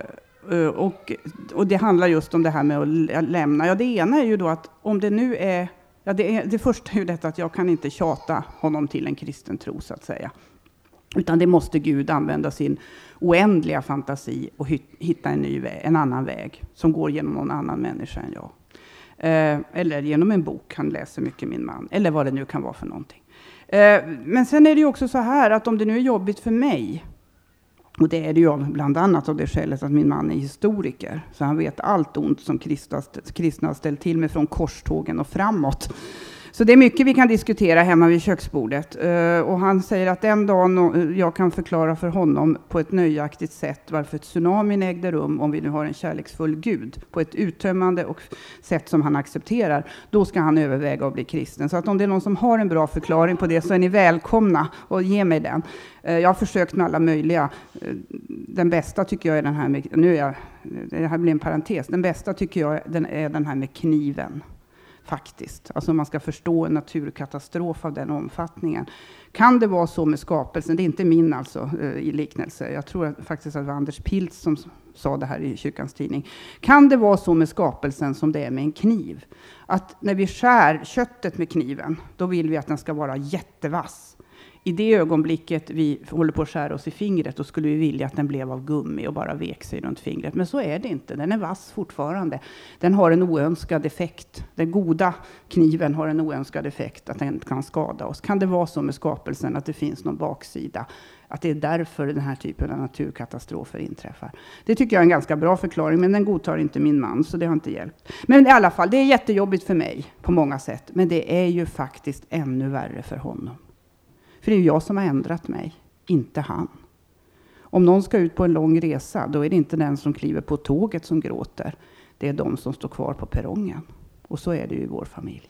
eh och, och det handlar just om det här med att lämna. Ja, det ena är ju då att om det nu är Ja, det, är, det första är ju detta att jag kan inte tjata honom till en kristen tro, så att säga. Utan det måste Gud använda sin oändliga fantasi och hitta en, ny väg, en annan väg som går genom någon annan människa än jag. Eh, eller genom en bok, han läser mycket min man, eller vad det nu kan vara för någonting. Eh, men sen är det ju också så här att om det nu är jobbigt för mig, och det är det ju bland annat av det skälet att min man är historiker, så han vet allt ont som kristna har ställt till med från korstågen och framåt. Så det är mycket vi kan diskutera hemma vid köksbordet. Uh, och han säger att den dagen eh, jag kan förklara för honom på ett nöjaktigt sätt varför tsunamin ägde rum, om vi nu har en kärleksfull Gud, på ett uttömmande och sätt som han accepterar, då ska han överväga att bli kristen. Så att om det är någon som har en bra förklaring på det så är ni välkomna och ge mig den. Uh, jag har försökt med alla möjliga. Uh, den bästa tycker jag är den här med, nu är jag, det här blir en parentes, den bästa tycker jag är den här med kniven faktiskt. Alltså man ska förstå en naturkatastrof av den omfattningen. Kan det vara så med skapelsen? Det är inte min alltså, eh, i liknelse. Jag tror att, faktiskt att det var Anders Pilz som sa det här i kyrkans tidning. Kan det vara så med skapelsen som det är med en kniv? Att när vi skär köttet med kniven, då vill vi att den ska vara jättevass i det ögonblicket vi håller på att skära oss i fingret, då skulle vi vilja att den blev av gummi och bara vek sig runt fingret. Men så är det inte. Den är vass fortfarande. Den har en oönskad effekt. Den goda kniven har en oönskad effekt, att den kan skada oss. Kan det vara så med skapelsen, att det finns någon baksida? Att det är därför den här typen av naturkatastrofer inträffar. Det tycker jag är en ganska bra förklaring, men den godtar inte min man, så det har inte hjälpt. Men i alla fall, det är jättejobbigt för mig på många sätt, men det är ju faktiskt ännu värre för honom. För det är ju jag som har ändrat mig, inte han. Om någon ska ut på en lång resa, då är det inte den som kliver på tåget som gråter. Det är de som står kvar på perrongen. Och så är det ju i vår familj.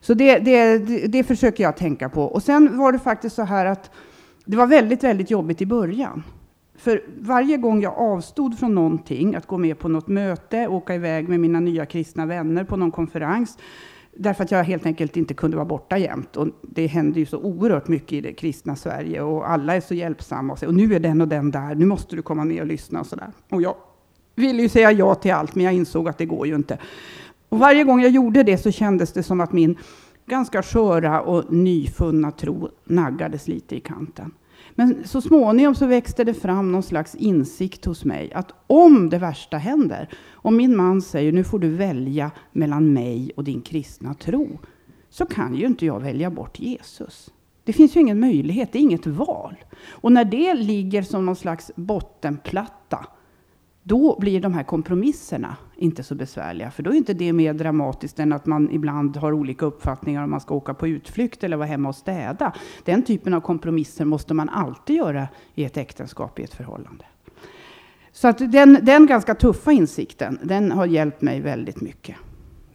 Så det, det, det, det försöker jag tänka på. Och sen var det faktiskt så här att det var väldigt, väldigt jobbigt i början. För varje gång jag avstod från någonting, att gå med på något möte, åka iväg med mina nya kristna vänner på någon konferens, Därför att jag helt enkelt inte kunde vara borta jämt. Och det händer ju så oerhört mycket i det kristna Sverige och alla är så hjälpsamma och säger och nu är den och den där, nu måste du komma med och lyssna och sådär. Och jag ville ju säga ja till allt, men jag insåg att det går ju inte. Och varje gång jag gjorde det så kändes det som att min ganska sköra och nyfunna tro naggades lite i kanten. Men så småningom så växte det fram någon slags insikt hos mig att om det värsta händer, om min man säger nu får du välja mellan mig och din kristna tro, så kan ju inte jag välja bort Jesus. Det finns ju ingen möjlighet, det är inget val. Och när det ligger som någon slags bottenplatta då blir de här kompromisserna inte så besvärliga. För då är inte det mer dramatiskt än att man ibland har olika uppfattningar om man ska åka på utflykt eller vara hemma och städa. Den typen av kompromisser måste man alltid göra i ett äktenskap, i ett förhållande. Så att den, den ganska tuffa insikten, den har hjälpt mig väldigt mycket.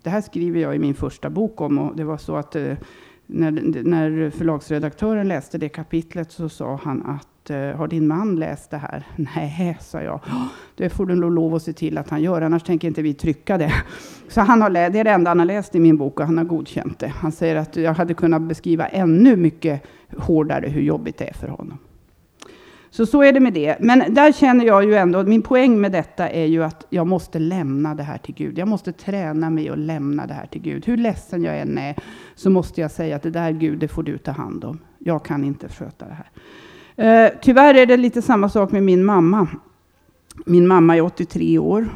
Det här skriver jag i min första bok om och det var så att eh, när, när förlagsredaktören läste det kapitlet så sa han att Eh, har din man läst det här? Nej, sa jag. Det får du nog lov att se till att han gör, annars tänker inte vi trycka det. Så han har, det är det enda han har läst i min bok och han har godkänt det. Han säger att jag hade kunnat beskriva ännu mycket hårdare hur jobbigt det är för honom. Så så är det med det. Men där känner jag ju ändå, min poäng med detta är ju att jag måste lämna det här till Gud. Jag måste träna mig och lämna det här till Gud. Hur ledsen jag än är så måste jag säga att det där Gud, det får du ta hand om. Jag kan inte sköta det här. Eh, tyvärr är det lite samma sak med min mamma. Min mamma är 83 år.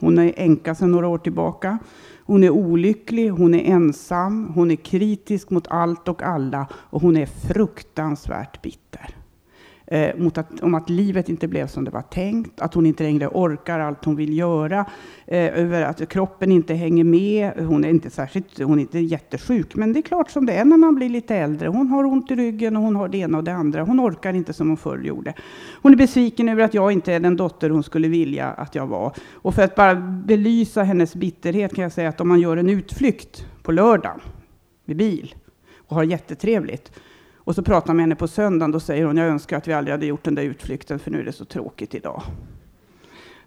Hon är änka sedan några år tillbaka. Hon är olycklig, hon är ensam, hon är kritisk mot allt och alla och hon är fruktansvärt bitter eh, mot att, om att livet inte blev som det var tänkt, att hon inte längre orkar allt hon vill göra, eh, över att kroppen inte hänger med. Hon är inte särskilt, hon är inte jättesjuk, men det är klart som det är när man blir lite äldre. Hon har ont i ryggen och hon har det ena och det andra. Hon orkar inte som hon förr gjorde. Hon är besviken över att jag inte är den dotter hon skulle vilja att jag var. Och för att bara belysa hennes bitterhet kan jag säga att om man gör en utflykt på lördagen med bil och har jättetrevligt och så pratar jag med henne på söndagen, då säger hon, jag önskar att vi aldrig hade gjort den där utflykten, för nu är det så tråkigt idag.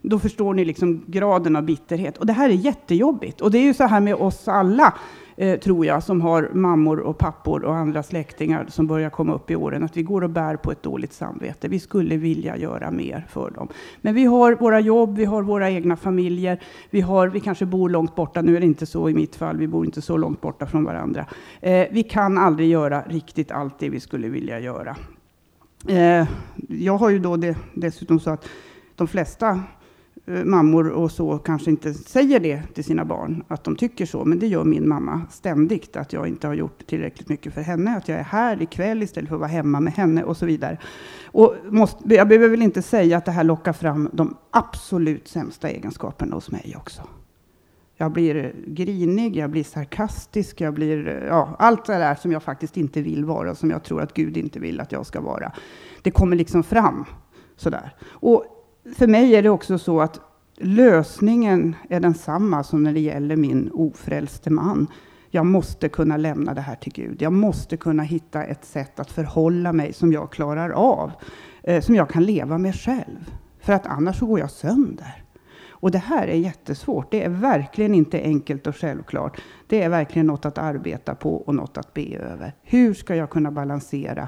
Då förstår ni liksom graden av bitterhet. Och det här är jättejobbigt. Och det är ju så här med oss alla eh, tror jag, som har mammor och pappor och andra släktingar som börjar komma upp i åren, att vi går och bär på ett dåligt samvete. Vi skulle vilja göra mer för dem. Men vi har våra jobb, vi har våra egna familjer, vi, har, vi kanske bor långt borta. Nu är det inte så i mitt fall, vi bor inte så långt borta från varandra. Eh, vi kan aldrig göra riktigt allt det vi skulle vilja göra. Eh, jag har ju då det, dessutom så att de flesta Eh, mammor och så kanske inte säger det till sina barn, att de tycker så. Men det gör min mamma ständigt, att jag inte har gjort tillräckligt mycket för henne, att jag är här ikväll istället för att vara hemma med henne och så vidare. Och måste, jag behöver väl inte säga att det här lockar fram de absolut sämsta egenskaperna hos mig också. Jag blir grinig, jag blir sarkastisk, jag blir ja, allt det där som jag faktiskt inte vill vara, som jag tror att Gud inte vill att jag ska vara. Det kommer liksom fram sådär. Och för mig är det också så att lösningen är densamma som när det gäller min ofrälste man. Jag måste kunna lämna det här till Gud. Jag måste kunna hitta ett sätt att förhålla mig som jag klarar av, eh, som jag kan leva med själv. För att annars så går jag sönder. Och det här är jättesvårt. Det är verkligen inte enkelt och självklart. Det är verkligen något att arbeta på och något att be över. Hur ska jag kunna balansera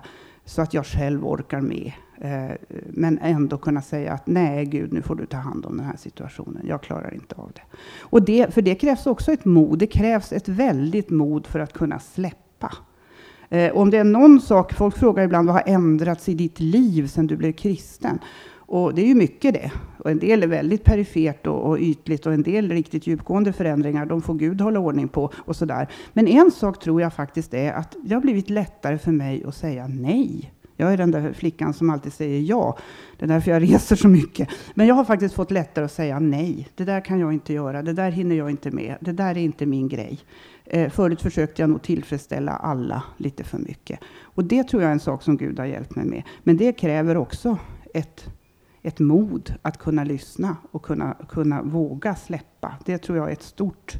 så att jag själv orkar med. Eh, men ändå kunna säga att nej Gud, nu får du ta hand om den här situationen. Jag klarar inte av det. Och det, för det krävs också ett mod. Det krävs ett väldigt mod för att kunna släppa. Eh, om det är någon sak, folk frågar ibland vad har ändrats i ditt liv sedan du blev kristen? Och det är ju mycket det. Och en del är väldigt perifert och, och, ytligt och en del riktigt djupgående förändringar. De får Gud hålla ordning på och sådär. Men en sak tror jag faktiskt är att det har blivit lättare för mig att säga nej. Jag är den där flickan som alltid säger ja. Det är därför jag reser så mycket. Men jag har faktiskt fått lättare att säga nej. Det där kan jag inte göra. Det där hinner jag inte med. Det där är inte min grej. Eh, förut försökte jag nog tillfredsställa alla lite för mycket. Och det tror jag är en sak som Gud har hjälpt mig med. Men det kräver också ett ett mod att kunna lyssna och kunna, kunna våga släppa. Det tror jag är ett stort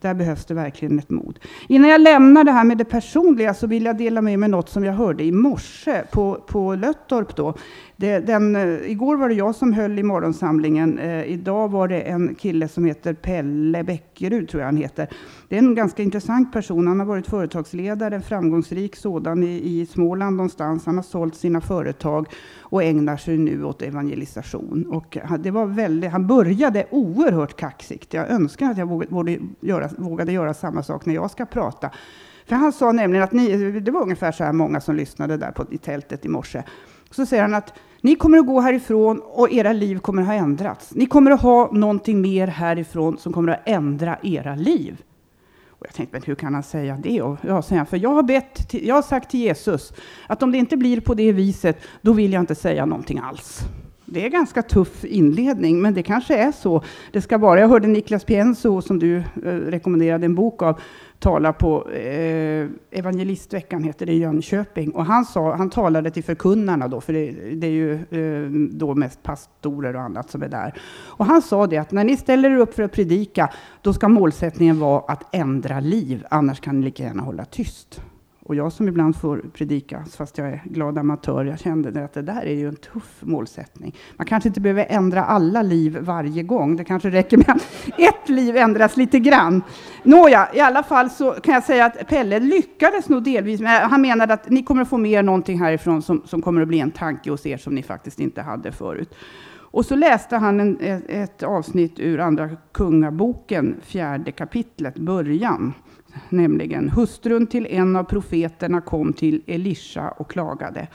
där behövs det verkligen ett mod. Innan jag lämnar det här med det personliga så vill jag dela med mig något som jag hörde i morse på, på Löttorp. Då. Det, den, eh, igår var det jag som höll i morgonsamlingen. Eh, idag var det en kille som heter Pelle Bäckerud, tror jag han heter. Det är en ganska intressant person. Han har varit företagsledare, en framgångsrik sådan i, i Småland någonstans. Han har sålt sina företag och ägnar sig nu åt evangelisation. Och eh, det var väldigt, han började oerhört kaxigt. Jag önskar att jag vågade göra, vågade göra samma sak när jag ska prata. För han sa nämligen att ni, det var ungefär så här många som lyssnade där på, i tältet i morse. Så säger han att ni kommer att gå härifrån och era liv kommer att ha ändrats. Ni kommer att ha någonting mer härifrån som kommer att ändra era liv. Och jag tänkte, men hur kan han säga det? Och jag säger för jag har, bett till, jag har sagt till Jesus att om det inte blir på det viset, då vill jag inte säga någonting alls. Det är en ganska tuff inledning, men det kanske är så det ska vara. Jag hörde Niklas Pienso, som du eh, rekommenderade en bok av, tala på eh, Evangelistveckan, heter det i Jönköping. Och han, sa, han talade till förkunnarna då, för det, det är ju eh, då mest pastorer och annat som är där. Och han sa det att när ni ställer er upp för att predika, då ska målsättningen vara att ändra liv, annars kan ni lika gärna hålla tyst. Och jag som ibland får predika, fast jag är glad amatör, jag kände att det där är ju en tuff målsättning. Man kanske inte behöver ändra alla liv varje gång. Det kanske räcker med att ett liv ändras lite grann. Nåja, i alla fall så kan jag säga att Pelle lyckades nog delvis. Men han menade att ni kommer att få med er någonting härifrån som, som kommer att bli en tanke hos er som ni faktiskt inte hade förut. Och så läste han en, ett, ett avsnitt ur Andra Kungaboken, fjärde kapitlet, början nämligen hustrun till en av profeterna kom till Elisha och klagade.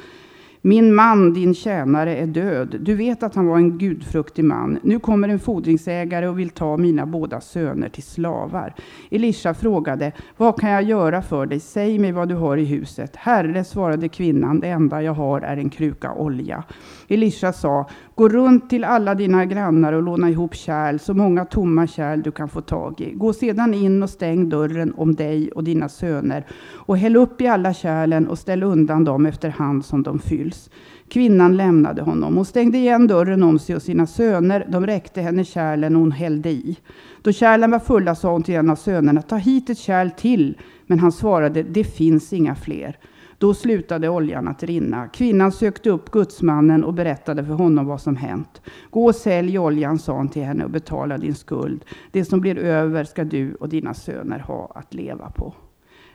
Min man, din tjänare, är död. Du vet att han var en gudfruktig man. Nu kommer en fordringsägare och vill ta mina båda söner till slavar. Elisha frågade, vad kan jag göra för dig? Säg mig vad du har i huset. Herre, svarade kvinnan, det enda jag har är en kruka olja. Elisha sa, gå runt till alla dina grannar och låna ihop kärl, så många tomma kärl du kan få tag i. Gå sedan in och stäng dörren om dig och dina söner och häll upp i alla kärlen och ställ undan dem efter hand som de fylls. Kvinnan lämnade honom. Hon stängde igen dörren om sig och sina söner. De räckte henne kärlen och hon hällde i. Då kärlen var fulla sa hon till en av sönerna, ta hit ett kärl till. Men han svarade, det finns inga fler. Då slutade oljan att rinna. Kvinnan sökte upp gudsmannen och berättade för honom vad som hänt. Gå och sälj oljan, sa han till henne, och betala din skuld. Det som blir över ska du och dina söner ha att leva på.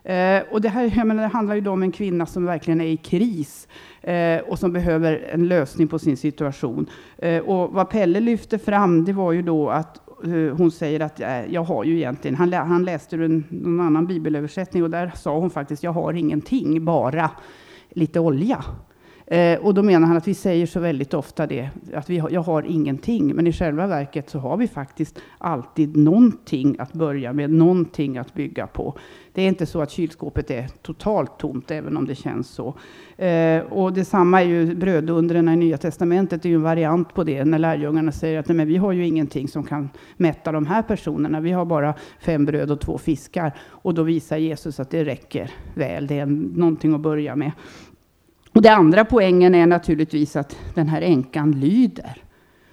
Eh, och det här jag menar, det handlar ju om en kvinna som verkligen är i kris eh, och som behöver en lösning på sin situation. Eh, och vad Pelle lyfte fram, det var ju då att Eh, hon säger att eh, jag har ju egentligen, han, han läste en, någon annan bibelöversättning och där sa hon faktiskt, jag har ingenting, bara lite olja. Eh, och då menar han att vi säger så väldigt ofta det, att vi har, jag har ingenting. Men i själva verket så har vi faktiskt alltid någonting att börja med, någonting att bygga på. Det är inte så att kylskåpet är totalt tomt, även om det känns så. Eh, och detsamma är ju brödundren i Nya Testamentet, det är ju en variant på det, när lärjungarna säger att nej, men vi har ju ingenting som kan mätta de här personerna. Vi har bara fem bröd och två fiskar. Och då visar Jesus att det räcker väl, det är någonting att börja med. Och det andra poängen är naturligtvis att den här änkan lyder.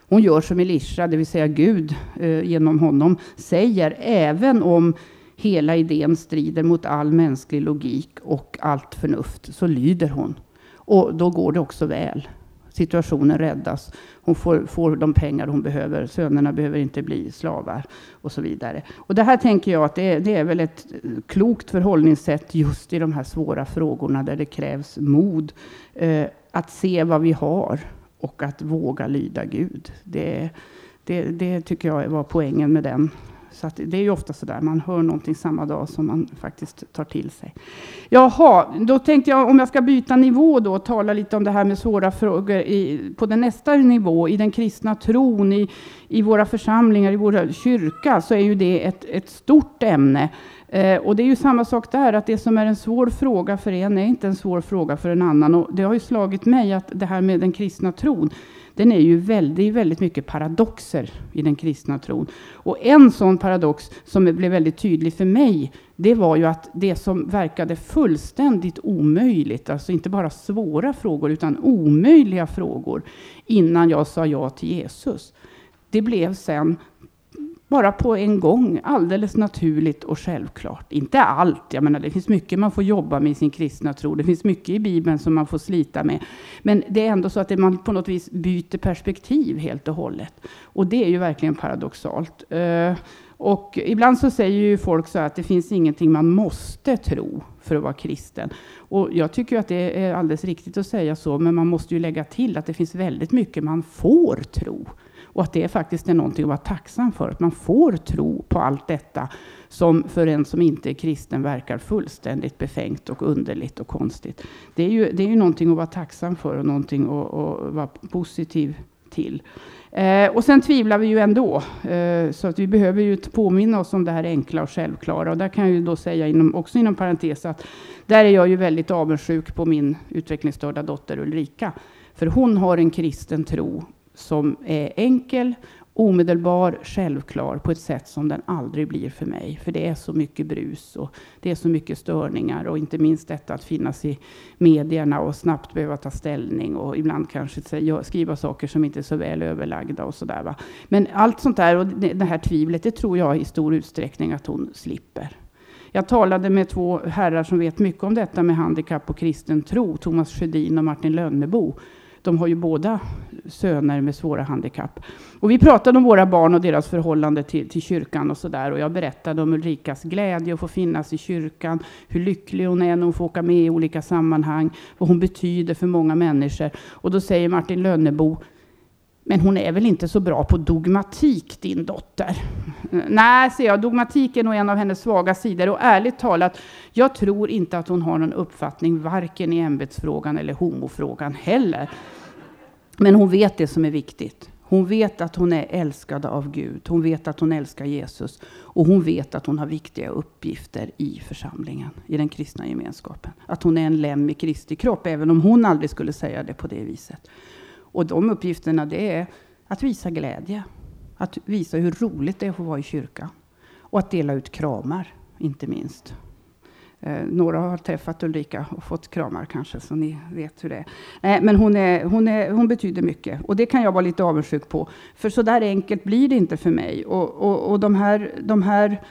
Hon gör som Elisha, det vill säga Gud eh, genom honom säger, även om hela idén strider mot all mänsklig logik och allt förnuft, så lyder hon. Och då går det också väl. Situationen räddas. Hon får, får de pengar hon behöver. Sönerna behöver inte bli slavar och så vidare. Och det här tänker jag att det är, det är väl ett eh, klokt förhållningssätt just i de här svåra frågorna där det krävs mod eh, att se vad vi har och att våga lyda Gud. Det, det, det tycker jag var poängen med den så det är ju ofta så där, man hör någonting samma dag som man faktiskt tar till sig. Jaha, då tänkte jag om jag ska byta nivå då, och tala lite om det här med svåra frågor i, på den nästa nivå, i den kristna tron, i, i våra församlingar, i vår kyrka, så är ju det ett, ett stort ämne. Eh, och det är ju samma sak där, att det som är en svår fråga för en är inte en svår fråga för en annan. Och det har ju slagit mig att det här med den kristna tron, den är ju väldigt, väldigt mycket paradoxer i den kristna tron. Och en sån paradox som blev väldigt tydlig för mig, det var ju att det som verkade fullständigt omöjligt, alltså inte bara svåra frågor, utan omöjliga frågor, innan jag sa ja till Jesus, det blev sen bara på en gång, alldeles naturligt och självklart. Inte allt, jag menar det finns mycket man får jobba med i sin kristna tro. Det finns mycket i Bibeln som man får slita med. Men det är ändå så att man på något vis byter perspektiv helt och hållet. Och det är ju verkligen paradoxalt. Eh, och ibland så säger ju folk så att det finns ingenting man måste tro för att vara kristen. Och jag tycker att det är alldeles riktigt att säga så, men man måste ju lägga till att det finns väldigt mycket man får tro. Och att det faktiskt är någonting att vara tacksam för. Att man får tro på allt detta som för en som inte är kristen verkar fullständigt befängt och underligt och konstigt. Det är ju, det är ju någonting att vara tacksam för och någonting att, att vara positiv till. Eh, och sen tvivlar vi ju ändå, eh, så att vi behöver ju påminna oss om det här enkla och självklara. Och där kan jag ju då säga, inom, också inom parentes, att där är jag ju väldigt avundsjuk på min utvecklingsstörda dotter Ulrika. För hon har en kristen tro som är enkel, omedelbar, självklar på ett sätt som den aldrig blir för mig. För det är så mycket brus och det är så mycket störningar och inte minst detta att finnas i medierna och snabbt behöva ta ställning och ibland kanske skriva saker som inte är så väl överlagda och sådär. Va? Men allt sånt där och det, det här tvivlet, det tror jag i stor utsträckning att hon slipper. Jag talade med två herrar som vet mycket om detta med handikapp och kristen tro, Thomas Sjödin och Martin Lönnebo. De har ju båda söner med svåra handikapp. Och vi pratade om våra barn och deras förhållande till, till kyrkan och sådär. Och jag berättade om Ulrikas glädje att få finnas i kyrkan, hur lycklig hon är när hon får åka med i olika sammanhang, vad hon betyder för många människor. Och då säger Martin Lönnebo, men hon är väl inte så bra på dogmatik, din dotter? Nej, säger jag, dogmatik är nog en av hennes svaga sidor. Och ärligt talat, jag tror inte att hon har någon uppfattning, varken i ämbetsfrågan eller homofrågan heller. Men hon vet det som är viktigt. Hon vet att hon är älskad av Gud. Hon vet att hon älskar Jesus. Och hon vet att hon har viktiga uppgifter i församlingen, i den kristna gemenskapen. Att hon är en lem i Kristi kropp, även om hon aldrig skulle säga det på det viset. Och de uppgifterna, det är att visa glädje. Att visa hur roligt det är att få vara i kyrkan. Och att dela ut kramar, inte minst. Eh, några har träffat Ulrika och fått kramar kanske, så ni vet hur det är. Eh, men hon, är, hon, är, hon betyder mycket och det kan jag vara lite avundsjuk på. För så där enkelt blir det inte för mig. Och, och, och de här, de här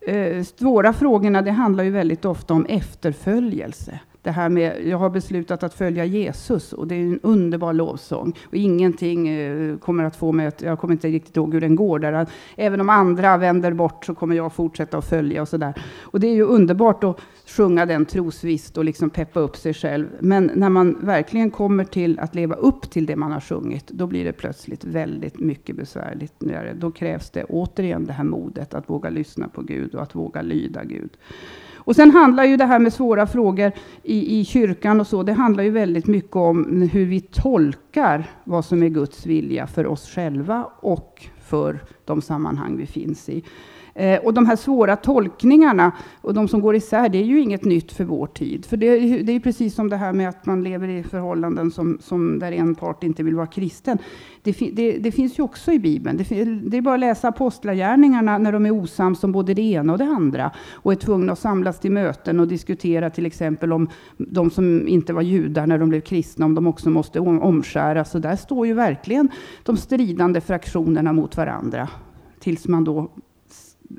eh, svåra frågorna, det handlar ju väldigt ofta om efterföljelse det här med, jag har beslutat att följa Jesus och det är en underbar lovsång. Och ingenting eh, kommer att få mig att, jag kommer inte riktigt ihåg hur den går där. Även om andra vänder bort så kommer jag fortsätta att följa och sådär. Och det är ju underbart att sjunga den trosvisst och liksom peppa upp sig själv. Men när man verkligen kommer till att leva upp till det man har sjungit, då blir det plötsligt väldigt mycket besvärligt. Då krävs det återigen det här modet att våga lyssna på Gud och att våga lyda Gud. Och sen handlar ju det här med svåra frågor i, i kyrkan och så, det handlar ju väldigt mycket om hur vi tolkar vad som är Guds vilja för oss själva och för de sammanhang vi finns i. Eh, och de här svåra tolkningarna och de som går isär, det är ju inget nytt för vår tid. För det, det är precis som det här med att man lever i förhållanden som, som där en part inte vill vara kristen. Det, det, det finns ju också i Bibeln. Det, det, är bara att läsa apostlagärningarna när de är osams om både det ena och det andra och är tvungna att samlas till möten och diskutera till exempel om de som inte var judar när de blev kristna, om de också måste omskäras. Så där står ju verkligen de stridande fraktionerna mot varandra tills man då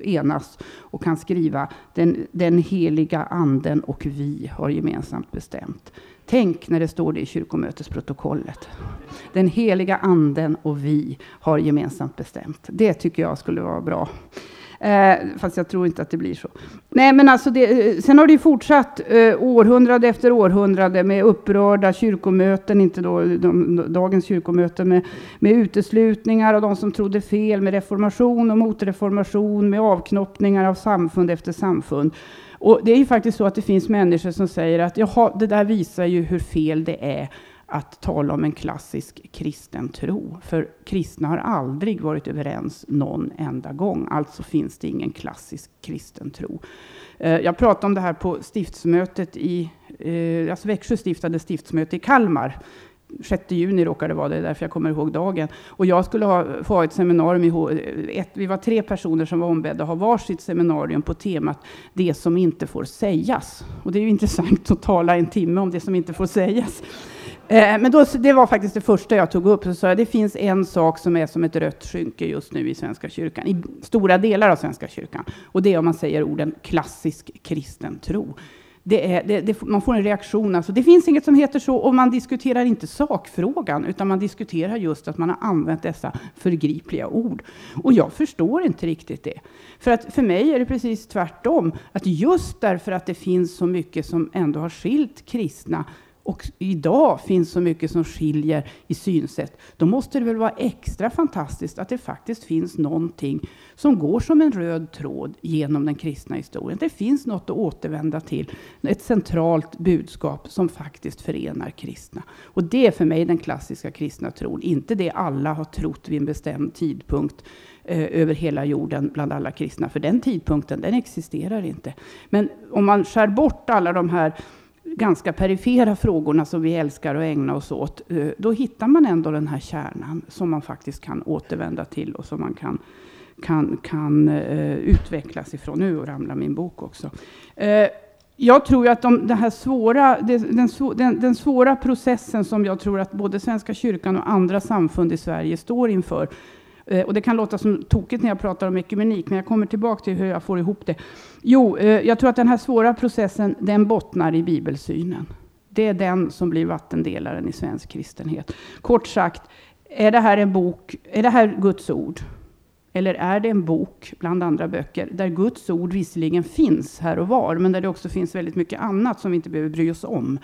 enas och kan skriva den, den heliga anden och vi har gemensamt bestämt. Tänk när det står det i kyrkomötesprotokollet. Den heliga anden och vi har gemensamt bestämt. Det tycker jag skulle vara bra. Eh, fast jag tror inte att det blir så. Nej, men alltså det, eh, sen har det ju fortsatt eh, århundrade efter århundrade med upprörda kyrkomöten, inte då de, dagens kyrkomöten, med, med uteslutningar av de som trodde fel, med reformation och motreformation, med avknoppningar av samfund efter samfund. Och det är ju faktiskt så att det finns människor som säger att jaha, det där visar ju hur fel det är att tala om en klassisk kristen tro. För kristna har aldrig varit överens någon enda gång. Alltså finns det ingen klassisk kristen tro. Eh, jag pratade om det här på stiftsmötet i, eh, alltså Växjö stiftade stiftsmöte i Kalmar 6 juni råkade det vara, det är därför jag kommer ihåg dagen. Och jag skulle ha, få ha ett seminarium, i, eh, ett, vi var tre personer som var ombedda att ha varsitt seminarium på temat det som inte får sägas. Och det är ju intressant att tala en timme om det som inte får sägas. Eh, men då, det var faktiskt det första jag tog upp. Så sa jag, det finns en sak som är som ett rött skynke just nu i Svenska kyrkan, i stora delar av Svenska kyrkan. Och det är om man säger orden klassisk kristen tro det är, det, det, man får en reaktion. Alltså, det finns inget som heter så och man diskuterar inte sakfrågan utan man diskuterar just att man har använt dessa förgripliga ord. Och jag förstår inte riktigt det. För att för mig är det precis tvärtom. Att just därför att det finns så mycket som ändå har skilt kristna och idag finns så mycket som skiljer i synsätt, då måste det väl vara extra fantastiskt att det faktiskt finns någonting som går som en röd tråd genom den kristna historien. Det finns något att återvända till, ett centralt budskap som faktiskt förenar kristna. Och det är för mig den klassiska kristna tron, inte det alla har trott vid en bestämd tidpunkt eh, över hela jorden bland alla kristna, för den tidpunkten den existerar inte. Men om man skär bort alla de här ganska perifera frågorna som vi älskar att ägna oss åt, eh, då hittar man ändå den här kärnan som man faktiskt kan återvända till och som man kan, kan, kan eh, utvecklas ifrån. Nu ramlar min bok också. Eh, jag tror att de, den, här svåra, den, den, den, svåra processen som jag tror att både Svenska kyrkan och andra samfund i Sverige står inför, Eh, och det kan låta som tokigt när jag pratar om ekumenik, men jag kommer tillbaka till hur jag får ihop det. Jo, eh, jag tror att den här svåra processen, den bottnar i bibelsynen. Det är den som blir vattendelaren i svensk kristenhet. Kort sagt, är det här en bok, är det här Guds ord? Eller är det en bok bland andra böcker där Guds ord visserligen finns här och var, men där det också finns väldigt mycket annat som vi inte behöver bry oss om?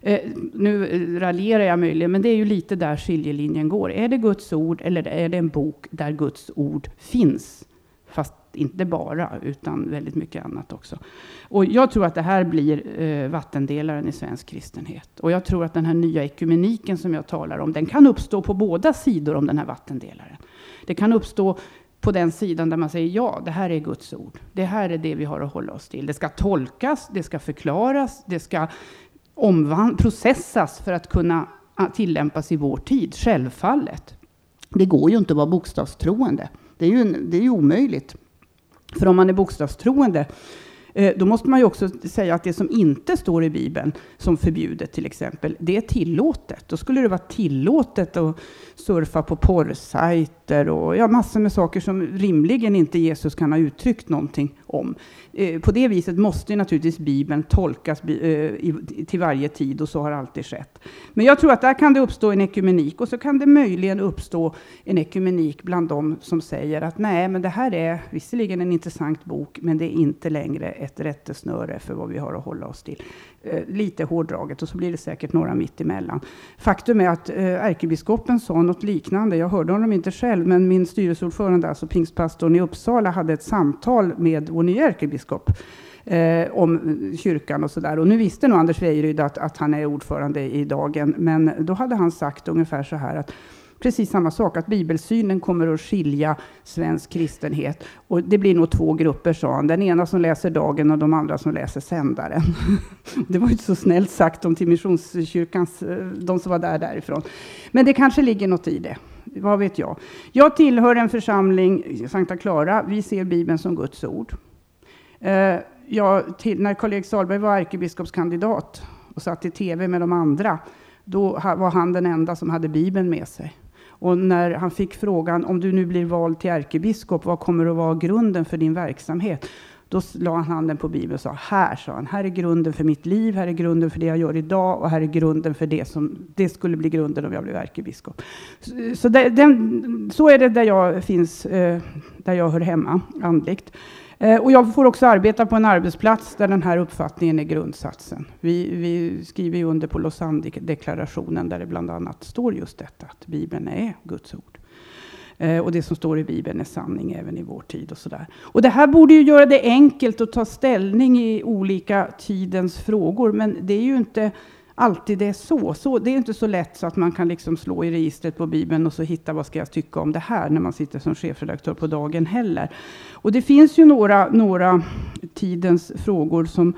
Eh, nu eh, raljerar jag möjligen, men det är ju lite där skiljelinjen går. Är det Guds ord eller är det en bok där Guds ord finns Fast inte bara, utan väldigt mycket annat också. Och jag tror att det här blir eh, vattendelaren i svensk kristenhet. Och jag tror att den här nya ekumeniken som jag talar om, den kan uppstå på båda sidor om den här vattendelaren. Det kan uppstå på den sidan där man säger ja, det här är Guds ord. Det här är det vi har att hålla oss till. Det ska tolkas, det ska förklaras, det ska processas för att kunna ah, tillämpas i vår tid, självfallet. Det går ju inte att vara bokstavstroende. Det är ju, det är ju omöjligt. För om man är bokstavstroende eh, då måste man ju också säga att det som inte står i Bibeln, som förbjudet till exempel, det är tillåtet. Då skulle det vara tillåtet att surfa på porrsajter och ja, massor med saker som rimligen inte Jesus kan ha uttryckt någonting om. Eh, på det viset måste naturligtvis Bibeln tolkas eh, till varje tid och så har alltid skett. Men jag tror att där kan det uppstå en ekumenik och så kan det möjligen uppstå en ekumenik bland de som säger att nej, men det här är visserligen en intressant bok, men det är inte längre ett rättesnöre för vad vi har att hålla oss till. Eh, lite hårdraget och så blir det säkert några mitt emellan. Faktum är att eh, ärkebiskopen sa något liknande. Jag hörde honom inte själv, men min styrelseordförande, alltså pingstpastorn i Uppsala, hade ett samtal med vår nya ärkebiskop eh, om eh, kyrkan och sådär. Och nu visste nog Anders Wejryd att, att han är ordförande i dagen, men då hade han sagt ungefär så här att precis samma sak, att bibelsynen kommer att skilja svensk kristenhet. Och det blir nog två grupper, sa han. Den ena som läser dagen och de andra som läser sändaren. det var ju så snällt sagt om till Missionskyrkans, eh, de som var där därifrån. Men det kanske ligger något i det. Vad vet jag? Jag tillhör en församling, Sankta Clara. Vi ser Bibeln som Guds ord. Eh, jag, till, när Karl-Erik Sahlberg var ärkebiskopskandidat och satt i tv med de andra, då var han den enda som hade Bibeln med sig. Och när han fick frågan, om du nu blir vald till ärkebiskop, vad kommer att vara grunden för din verksamhet? Då la han handen på Bibeln och sa, här, sa han, här är grunden för mitt liv, här är grunden för det jag gör idag och här är grunden för det som det skulle bli grunden om jag blev ärkebiskop. Så, så, det, den, så är det där jag finns, eh, där jag hör hemma andligt. Eh, och jag får också arbeta på en arbetsplats där den här uppfattningen är grundsatsen. Vi, vi skriver ju under på Lausanne-deklarationen där det bland annat står just detta, att Bibeln är Guds ord. Eh, och det som står i Bibeln är sanning även i vår tid. Och, sådär. och det här borde ju göra det enkelt att ta ställning i olika tidens frågor, men det är ju inte alltid det är så. så. Det är inte så lätt så att man kan liksom slå i registret på Bibeln och så hitta vad ska jag tycka om det här när man sitter som chefredaktör på dagen heller. Och det finns ju några, några tidens frågor som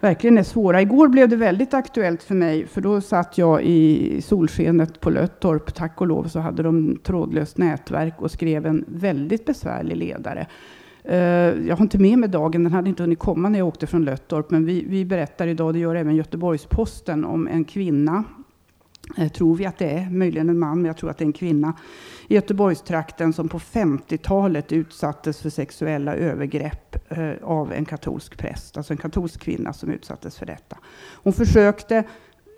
verkligen är svåra. Igår blev det väldigt aktuellt för mig, för då satt jag i solskenet på Löttorp. Tack och lov så hade de trådlöst nätverk och skrev en väldigt besvärlig ledare. Eh, jag har inte med mig dagen, den hade inte hunnit komma när jag åkte från Löttorp, men vi, vi berättar idag, det gör även Göteborgs-Posten, om en kvinna eh, tror vi att det är, möjligen en man, men jag tror att det är en kvinna, i Göteborgstrakten som på 50-talet utsattes för sexuella övergrepp eh, av en katolsk präst, alltså en katolsk kvinna som utsattes för detta. Hon försökte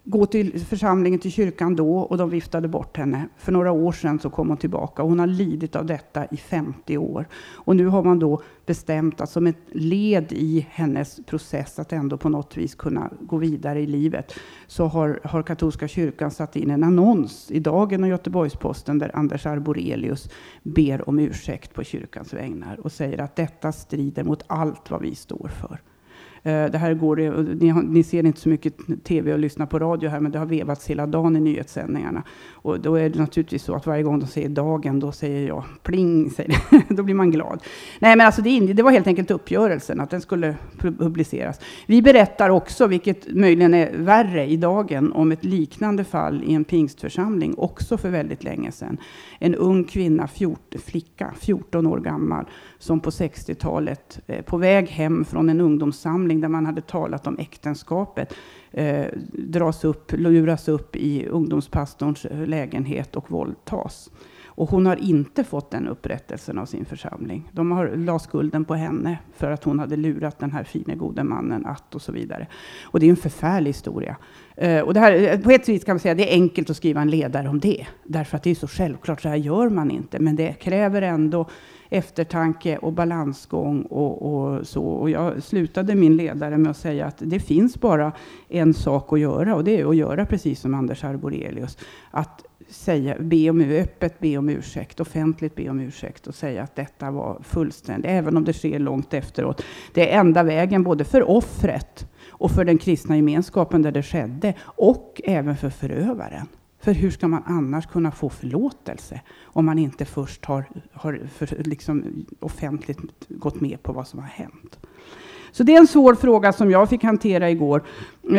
gå till församlingen, till kyrkan då, och de viftade bort henne. För några år sedan så kom hon tillbaka. Hon har lidit av detta i 50 år. Och nu har man då bestämt att som ett led i hennes process att ändå på något vis kunna gå vidare i livet, så har, har katolska kyrkan satt in en annons i Dagen och Göteborgs-Posten där Anders Arborelius ber om ursäkt på kyrkans vägnar och säger att detta strider mot allt vad vi står för. Eh, det här går, ni, ni, ser inte så mycket tv och lyssnar på radio här, men det har vevats hela dagen i nyhetssändningarna. Och då är det naturligtvis så att varje gång de säger dagen, då säger jag pling, säger då blir man glad. Nej, men alltså det, det var helt enkelt uppgörelsen, att den skulle publiceras. Vi berättar också, vilket möjligen är värre i dagen, om ett liknande fall i en pingstförsamling, också för väldigt länge sedan. En ung kvinna, fjort, flicka, 14 år gammal, som på 60-talet, eh, på väg hem från en ungdomssamling där man hade talat om äktenskapet, eh, dras upp, luras upp i ungdomspastorns eh, lägenhet och våldtas. Och hon har inte fått den upprättelsen av sin församling. De har la skulden på henne för att hon hade lurat den här fine gode mannen att och så vidare. Och det är en förfärlig historia. Eh, och det här, eh, på ett vis kan man säga att det är enkelt att skriva en ledare om det. Därför att det är så självklart, så här gör man inte. Men det kräver ändå eftertanke och balansgång och, och, så. Och jag slutade min ledare med att säga att det finns bara en sak att göra och det är att göra precis som Anders Arborelius. Att säga, be om, öppet be om ursäkt, offentligt be om ursäkt och säga att detta var fullständigt, även om det sker långt efteråt. Det är enda vägen både för offret och för den kristna gemenskapen där det skedde och även för förövaren. För hur ska man annars kunna få förlåtelse om man inte först har, har för, liksom offentligt gått med på vad som har hänt? Så det är en svår fråga som jag fick hantera igår. Eh,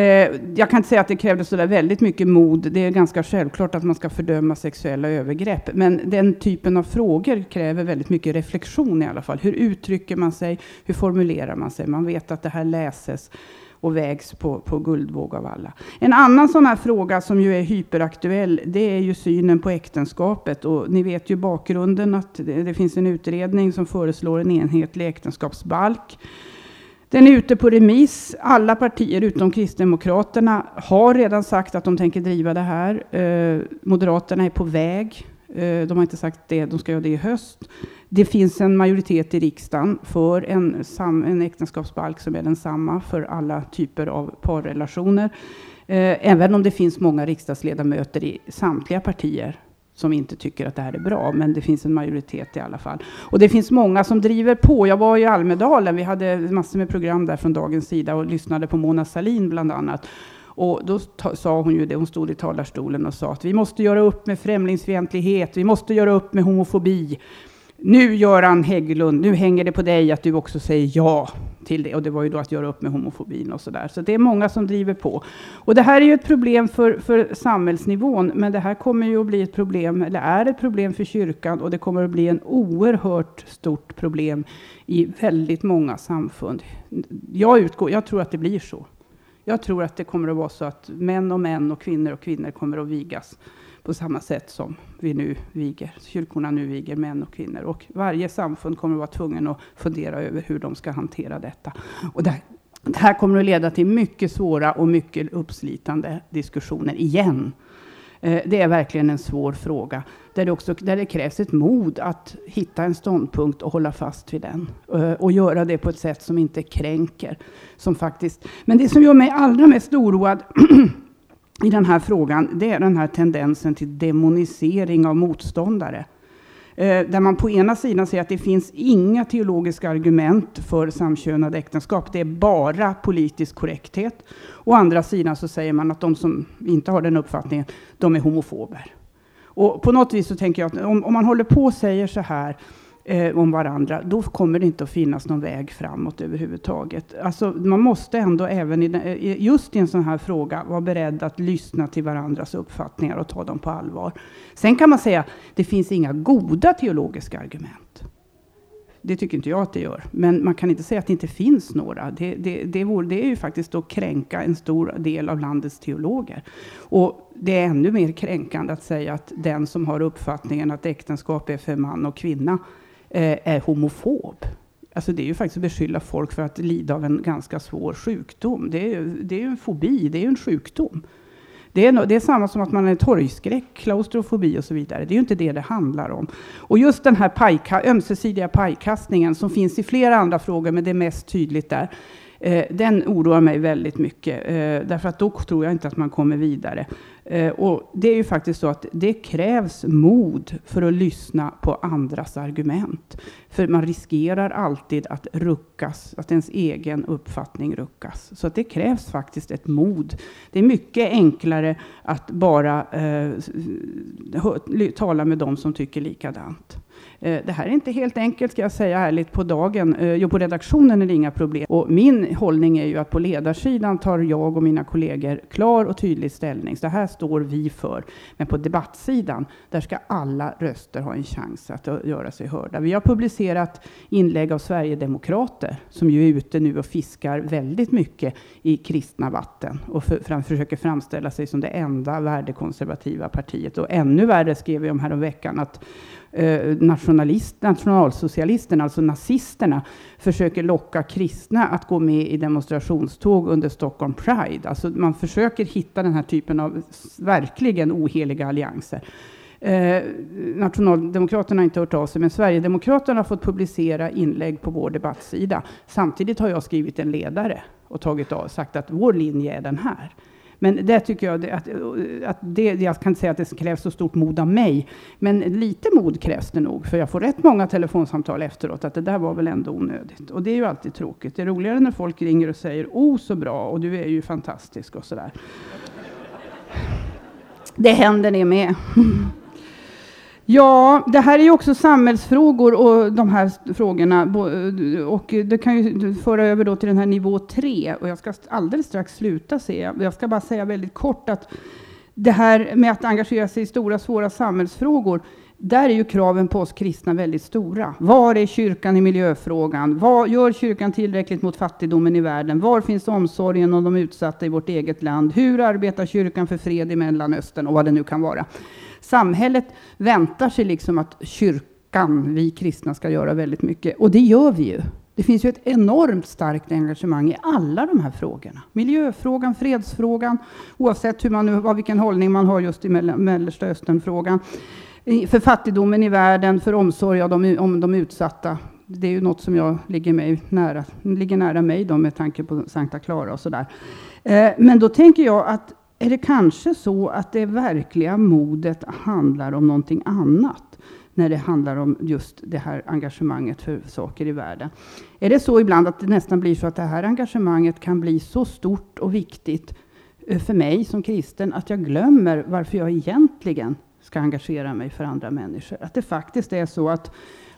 jag kan inte säga att det krävdes så där väldigt mycket mod. Det är ganska självklart att man ska fördöma sexuella övergrepp. Men den typen av frågor kräver väldigt mycket reflektion i alla fall. Hur uttrycker man sig? Hur formulerar man sig? Man vet att det här läses och vägs på, på guldvåg av alla. En annan sån här fråga som ju är hyperaktuell, det är ju synen på äktenskapet. Och ni vet ju bakgrunden att det, det finns en utredning som föreslår en enhetlig äktenskapsbalk. Den är ute på remiss. Alla partier utom Kristdemokraterna har redan sagt att de tänker driva det här. Eh, Moderaterna är på väg. Eh, de har inte sagt det, de ska göra det i höst. Det finns en majoritet i riksdagen för en, sam, en äktenskapsbalk som är densamma för alla typer av parrelationer. Eh, även om det finns många riksdagsledamöter i samtliga partier som inte tycker att det här är bra, men det finns en majoritet i alla fall. Och det finns många som driver på. Jag var i Almedalen, vi hade massor med program där från dagens sida och lyssnade på Mona Salin bland annat. Och då sa hon ju det, hon stod i talarstolen och sa att vi måste göra upp med främlingsfientlighet, vi måste göra upp med homofobi. Nu Göran Hägglund, nu hänger det på dig att du också säger ja till det. Och det var ju då att göra upp med homofobin och sådär. Så det är många som driver på. Och det här är ju ett problem för, för samhällsnivån. Men det här kommer ju att bli ett problem, eller är ett problem för kyrkan. Och det kommer att bli en oerhört stort problem i väldigt många samfund. Jag, utgår, jag tror att det blir så. Jag tror att det kommer att vara så att män och män och kvinnor och kvinnor kommer att vigas på samma sätt som vi nu viger, kyrkorna nu viger män och kvinnor. Och varje samfund kommer att vara tvungen att fundera över hur de ska hantera detta. Och det, det här kommer att leda till mycket svåra och mycket uppslitande diskussioner igen. Eh, det är verkligen en svår fråga där det, också, där det krävs ett mod att hitta en ståndpunkt och hålla fast vid den. Eh, och göra det på ett sätt som inte kränker. Som faktiskt, men det som gör mig allra mest oroad i den här frågan, det är den här tendensen till demonisering av motståndare. Eh, där man på ena sidan säger att det finns inga teologiska argument för samkönade äktenskap. Det är bara politisk korrekthet. Å andra sidan så säger man att de som inte har den uppfattningen, de är homofober. Och på något vis så tänker jag att om, om man håller på och säger så här eh, om varandra, då kommer det inte att finnas någon väg framåt överhuvudtaget. Alltså, man måste ändå även eh, i, just i en sån här fråga vara beredd att lyssna till varandras uppfattningar och ta dem på allvar. Sen kan man säga att det finns inga goda teologiska argument. Det tycker inte jag att det gör. Men man kan inte säga att det inte finns några. Det, det, det, vore, det är ju faktiskt att kränka en stor del av landets teologer. Och det är ännu mer kränkande att säga att den som har uppfattningen att äktenskap är för man och kvinna Eh, är homofob. Alltså det är ju faktiskt att beskylla folk för att lida av en ganska svår sjukdom. Det är, det är ju en fobi, det är ju en sjukdom. Det är, det är samma som att man är torgskräck, klaustrofobi och så vidare. Det är ju inte det det handlar om. Och just den här pajka, ömsesidiga pajkastningen som finns i flera andra frågor, men det är mest tydligt där. Eh, den oroar mig väldigt mycket, eh, därför att då tror jag inte att man kommer vidare. Eh, och det är ju faktiskt så att det krävs mod för att lyssna på andras argument. För man riskerar alltid att ruckas, att ens egen uppfattning ruckas. Så att det krävs faktiskt ett mod. Det är mycket enklare att bara eh, tala med dem som tycker likadant. Eh, det här är inte helt enkelt, ska jag säga ärligt, på dagen. Eh, jo, på redaktionen är det inga problem. Och min hållning är ju att på ledarsidan tar jag och mina kollegor klar och tydlig ställning. Så det här står vi för. Men på debattsidan, där ska alla röster ha en chans att eh, göra sig hörda. Vi har publicerat inlägg av Sverigedemokrater som ju är ute nu och fiskar väldigt mycket i kristna vatten och för, fram, försöker framställa sig som det enda värdekonservativa partiet. Och ännu värre skrev vi om häromveckan att eh, nationalist, nationalsocialisterna, alltså nazisterna, försöker locka kristna att gå med i demonstrationståg under Stockholm Pride. Alltså man försöker hitta den här typen av verkligen oheliga allianser. Eh, Nationaldemokraterna har inte hört av sig, men Sverigedemokraterna har fått publicera inlägg på vår debattsida. Samtidigt har jag skrivit en ledare och tagit av, sagt att vår linje är den här. Men det tycker jag att, att det, jag kan inte säga att det krävs så stort mod av mig, men lite mod krävs det nog, för jag får rätt många telefonsamtal efteråt att det där var väl ändå onödigt. Och det är ju alltid tråkigt. Det är roligare när folk ringer och säger oh så bra och du är ju fantastisk och sådär. Det händer det med. Ja, det här är ju också samhällsfrågor och de här frågorna. Och det kan ju föra över då till den här nivå tre. Och jag ska alldeles strax sluta se. Jag ska bara säga väldigt kort att det här med att engagera sig i stora svåra samhällsfrågor. Där är ju kraven på oss kristna väldigt stora. Var är kyrkan i miljöfrågan? Vad gör kyrkan tillräckligt mot fattigdomen i världen? Var finns omsorgen om de utsatta i vårt eget land? Hur arbetar kyrkan för fred i Mellanöstern och vad det nu kan vara? Samhället väntar sig liksom att kyrkan, vi kristna, ska göra väldigt mycket. Och det gör vi ju. Det finns ju ett enormt starkt engagemang i alla de här frågorna. Miljöfrågan, fredsfrågan, oavsett hur man nu, vilken hållning man har just i Mellersta Östern-frågan. För fattigdomen i världen, för omsorg om de, om de utsatta. Det är ju något som jag ligger, mig nära, ligger nära mig då med tanke på Sankta Clara och sådär. Eh, men då tänker jag att är det kanske så att det verkliga modet handlar om någonting annat? När det handlar om just det här engagemanget för saker i världen. Är det så ibland att det nästan blir så att det här engagemanget kan bli så stort och viktigt eh, för mig som kristen att jag glömmer varför jag egentligen ska engagera mig för andra människor. Att det faktiskt är så att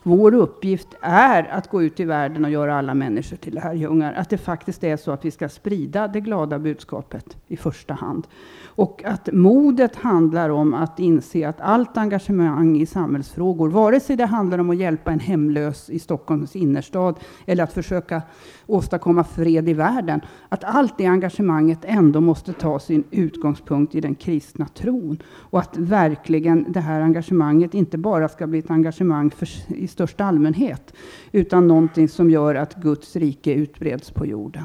vår uppgift är att gå ut i världen och göra alla människor till lärjungar. Att det faktiskt är så att vi ska sprida det glada budskapet i första hand. Och att modet handlar om att inse att allt engagemang i samhällsfrågor, vare sig det handlar om att hjälpa en hemlös i Stockholms innerstad eller att försöka åstadkomma fred i världen, att allt det engagemanget ändå måste ta sin utgångspunkt i den kristna tron. Och att verkligen det här engagemanget inte bara ska bli ett engagemang för, i största allmänhet, utan någonting som gör att Guds rike utbreds på jorden.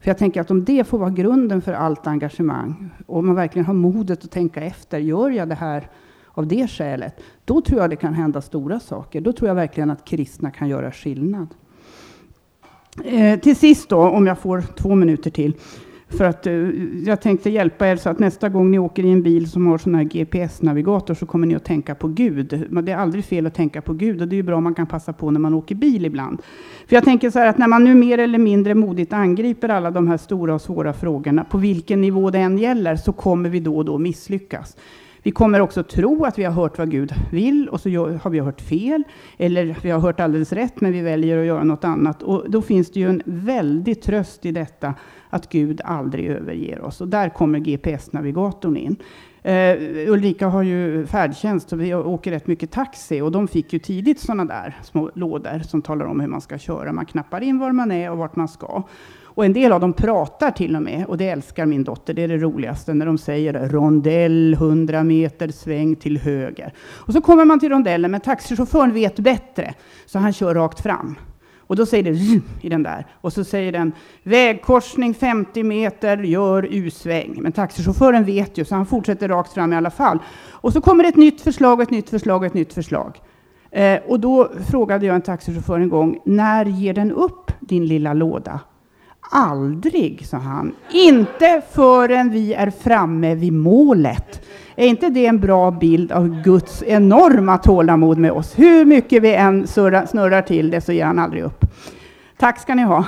För jag tänker att om det får vara grunden för allt engagemang, och man verkligen har modet att tänka efter, gör jag det här av det skälet? Då tror jag det kan hända stora saker. Då tror jag verkligen att kristna kan göra skillnad. Eh, till sist då, om jag får två minuter till. För att eh, jag tänkte hjälpa er så att nästa gång ni åker i en bil som har sån här GPS-navigator så kommer ni att tänka på Gud. Men det är aldrig fel att tänka på Gud och det är ju bra om man kan passa på när man åker bil ibland. För jag tänker så här att när man nu mer eller mindre modigt angriper alla de här stora och svåra frågorna, på vilken nivå det än gäller, så kommer vi då och då misslyckas. Vi kommer också tro att vi har hört vad Gud vill och så har vi hört fel. Eller vi har hört alldeles rätt men vi väljer att göra något annat. Och då finns det ju en väldig tröst i detta att Gud aldrig överger oss. Och där kommer GPS-navigatorn in. Uh, Ulrika har ju färdtjänst och vi åker rätt mycket taxi och de fick ju tidigt sådana där små lådor som talar om hur man ska köra. Man knappar in var man är och vart man ska. Och en del av dem pratar till och med, och det älskar min dotter. Det är det roligaste när de säger rondell, 100 meter sväng till höger. Och så kommer man till rondellen, men taxichauffören vet bättre, så han kör rakt fram. Och då säger det i den där. Och så säger den vägkorsning 50 meter, gör U-sväng. Men taxichauffören vet ju, så han fortsätter rakt fram i alla fall. Och så kommer ett nytt förslag, ett nytt förslag, ett nytt förslag. Eh, och då frågade jag en taxichaufför en gång, när ger den upp din lilla låda? Aldrig, sa han. Inte förrän vi är framme vid målet. Är inte det en bra bild av Guds enorma tålamod med oss? Hur mycket vi än snurrar till det så ger han aldrig upp. Tack ska ni ha.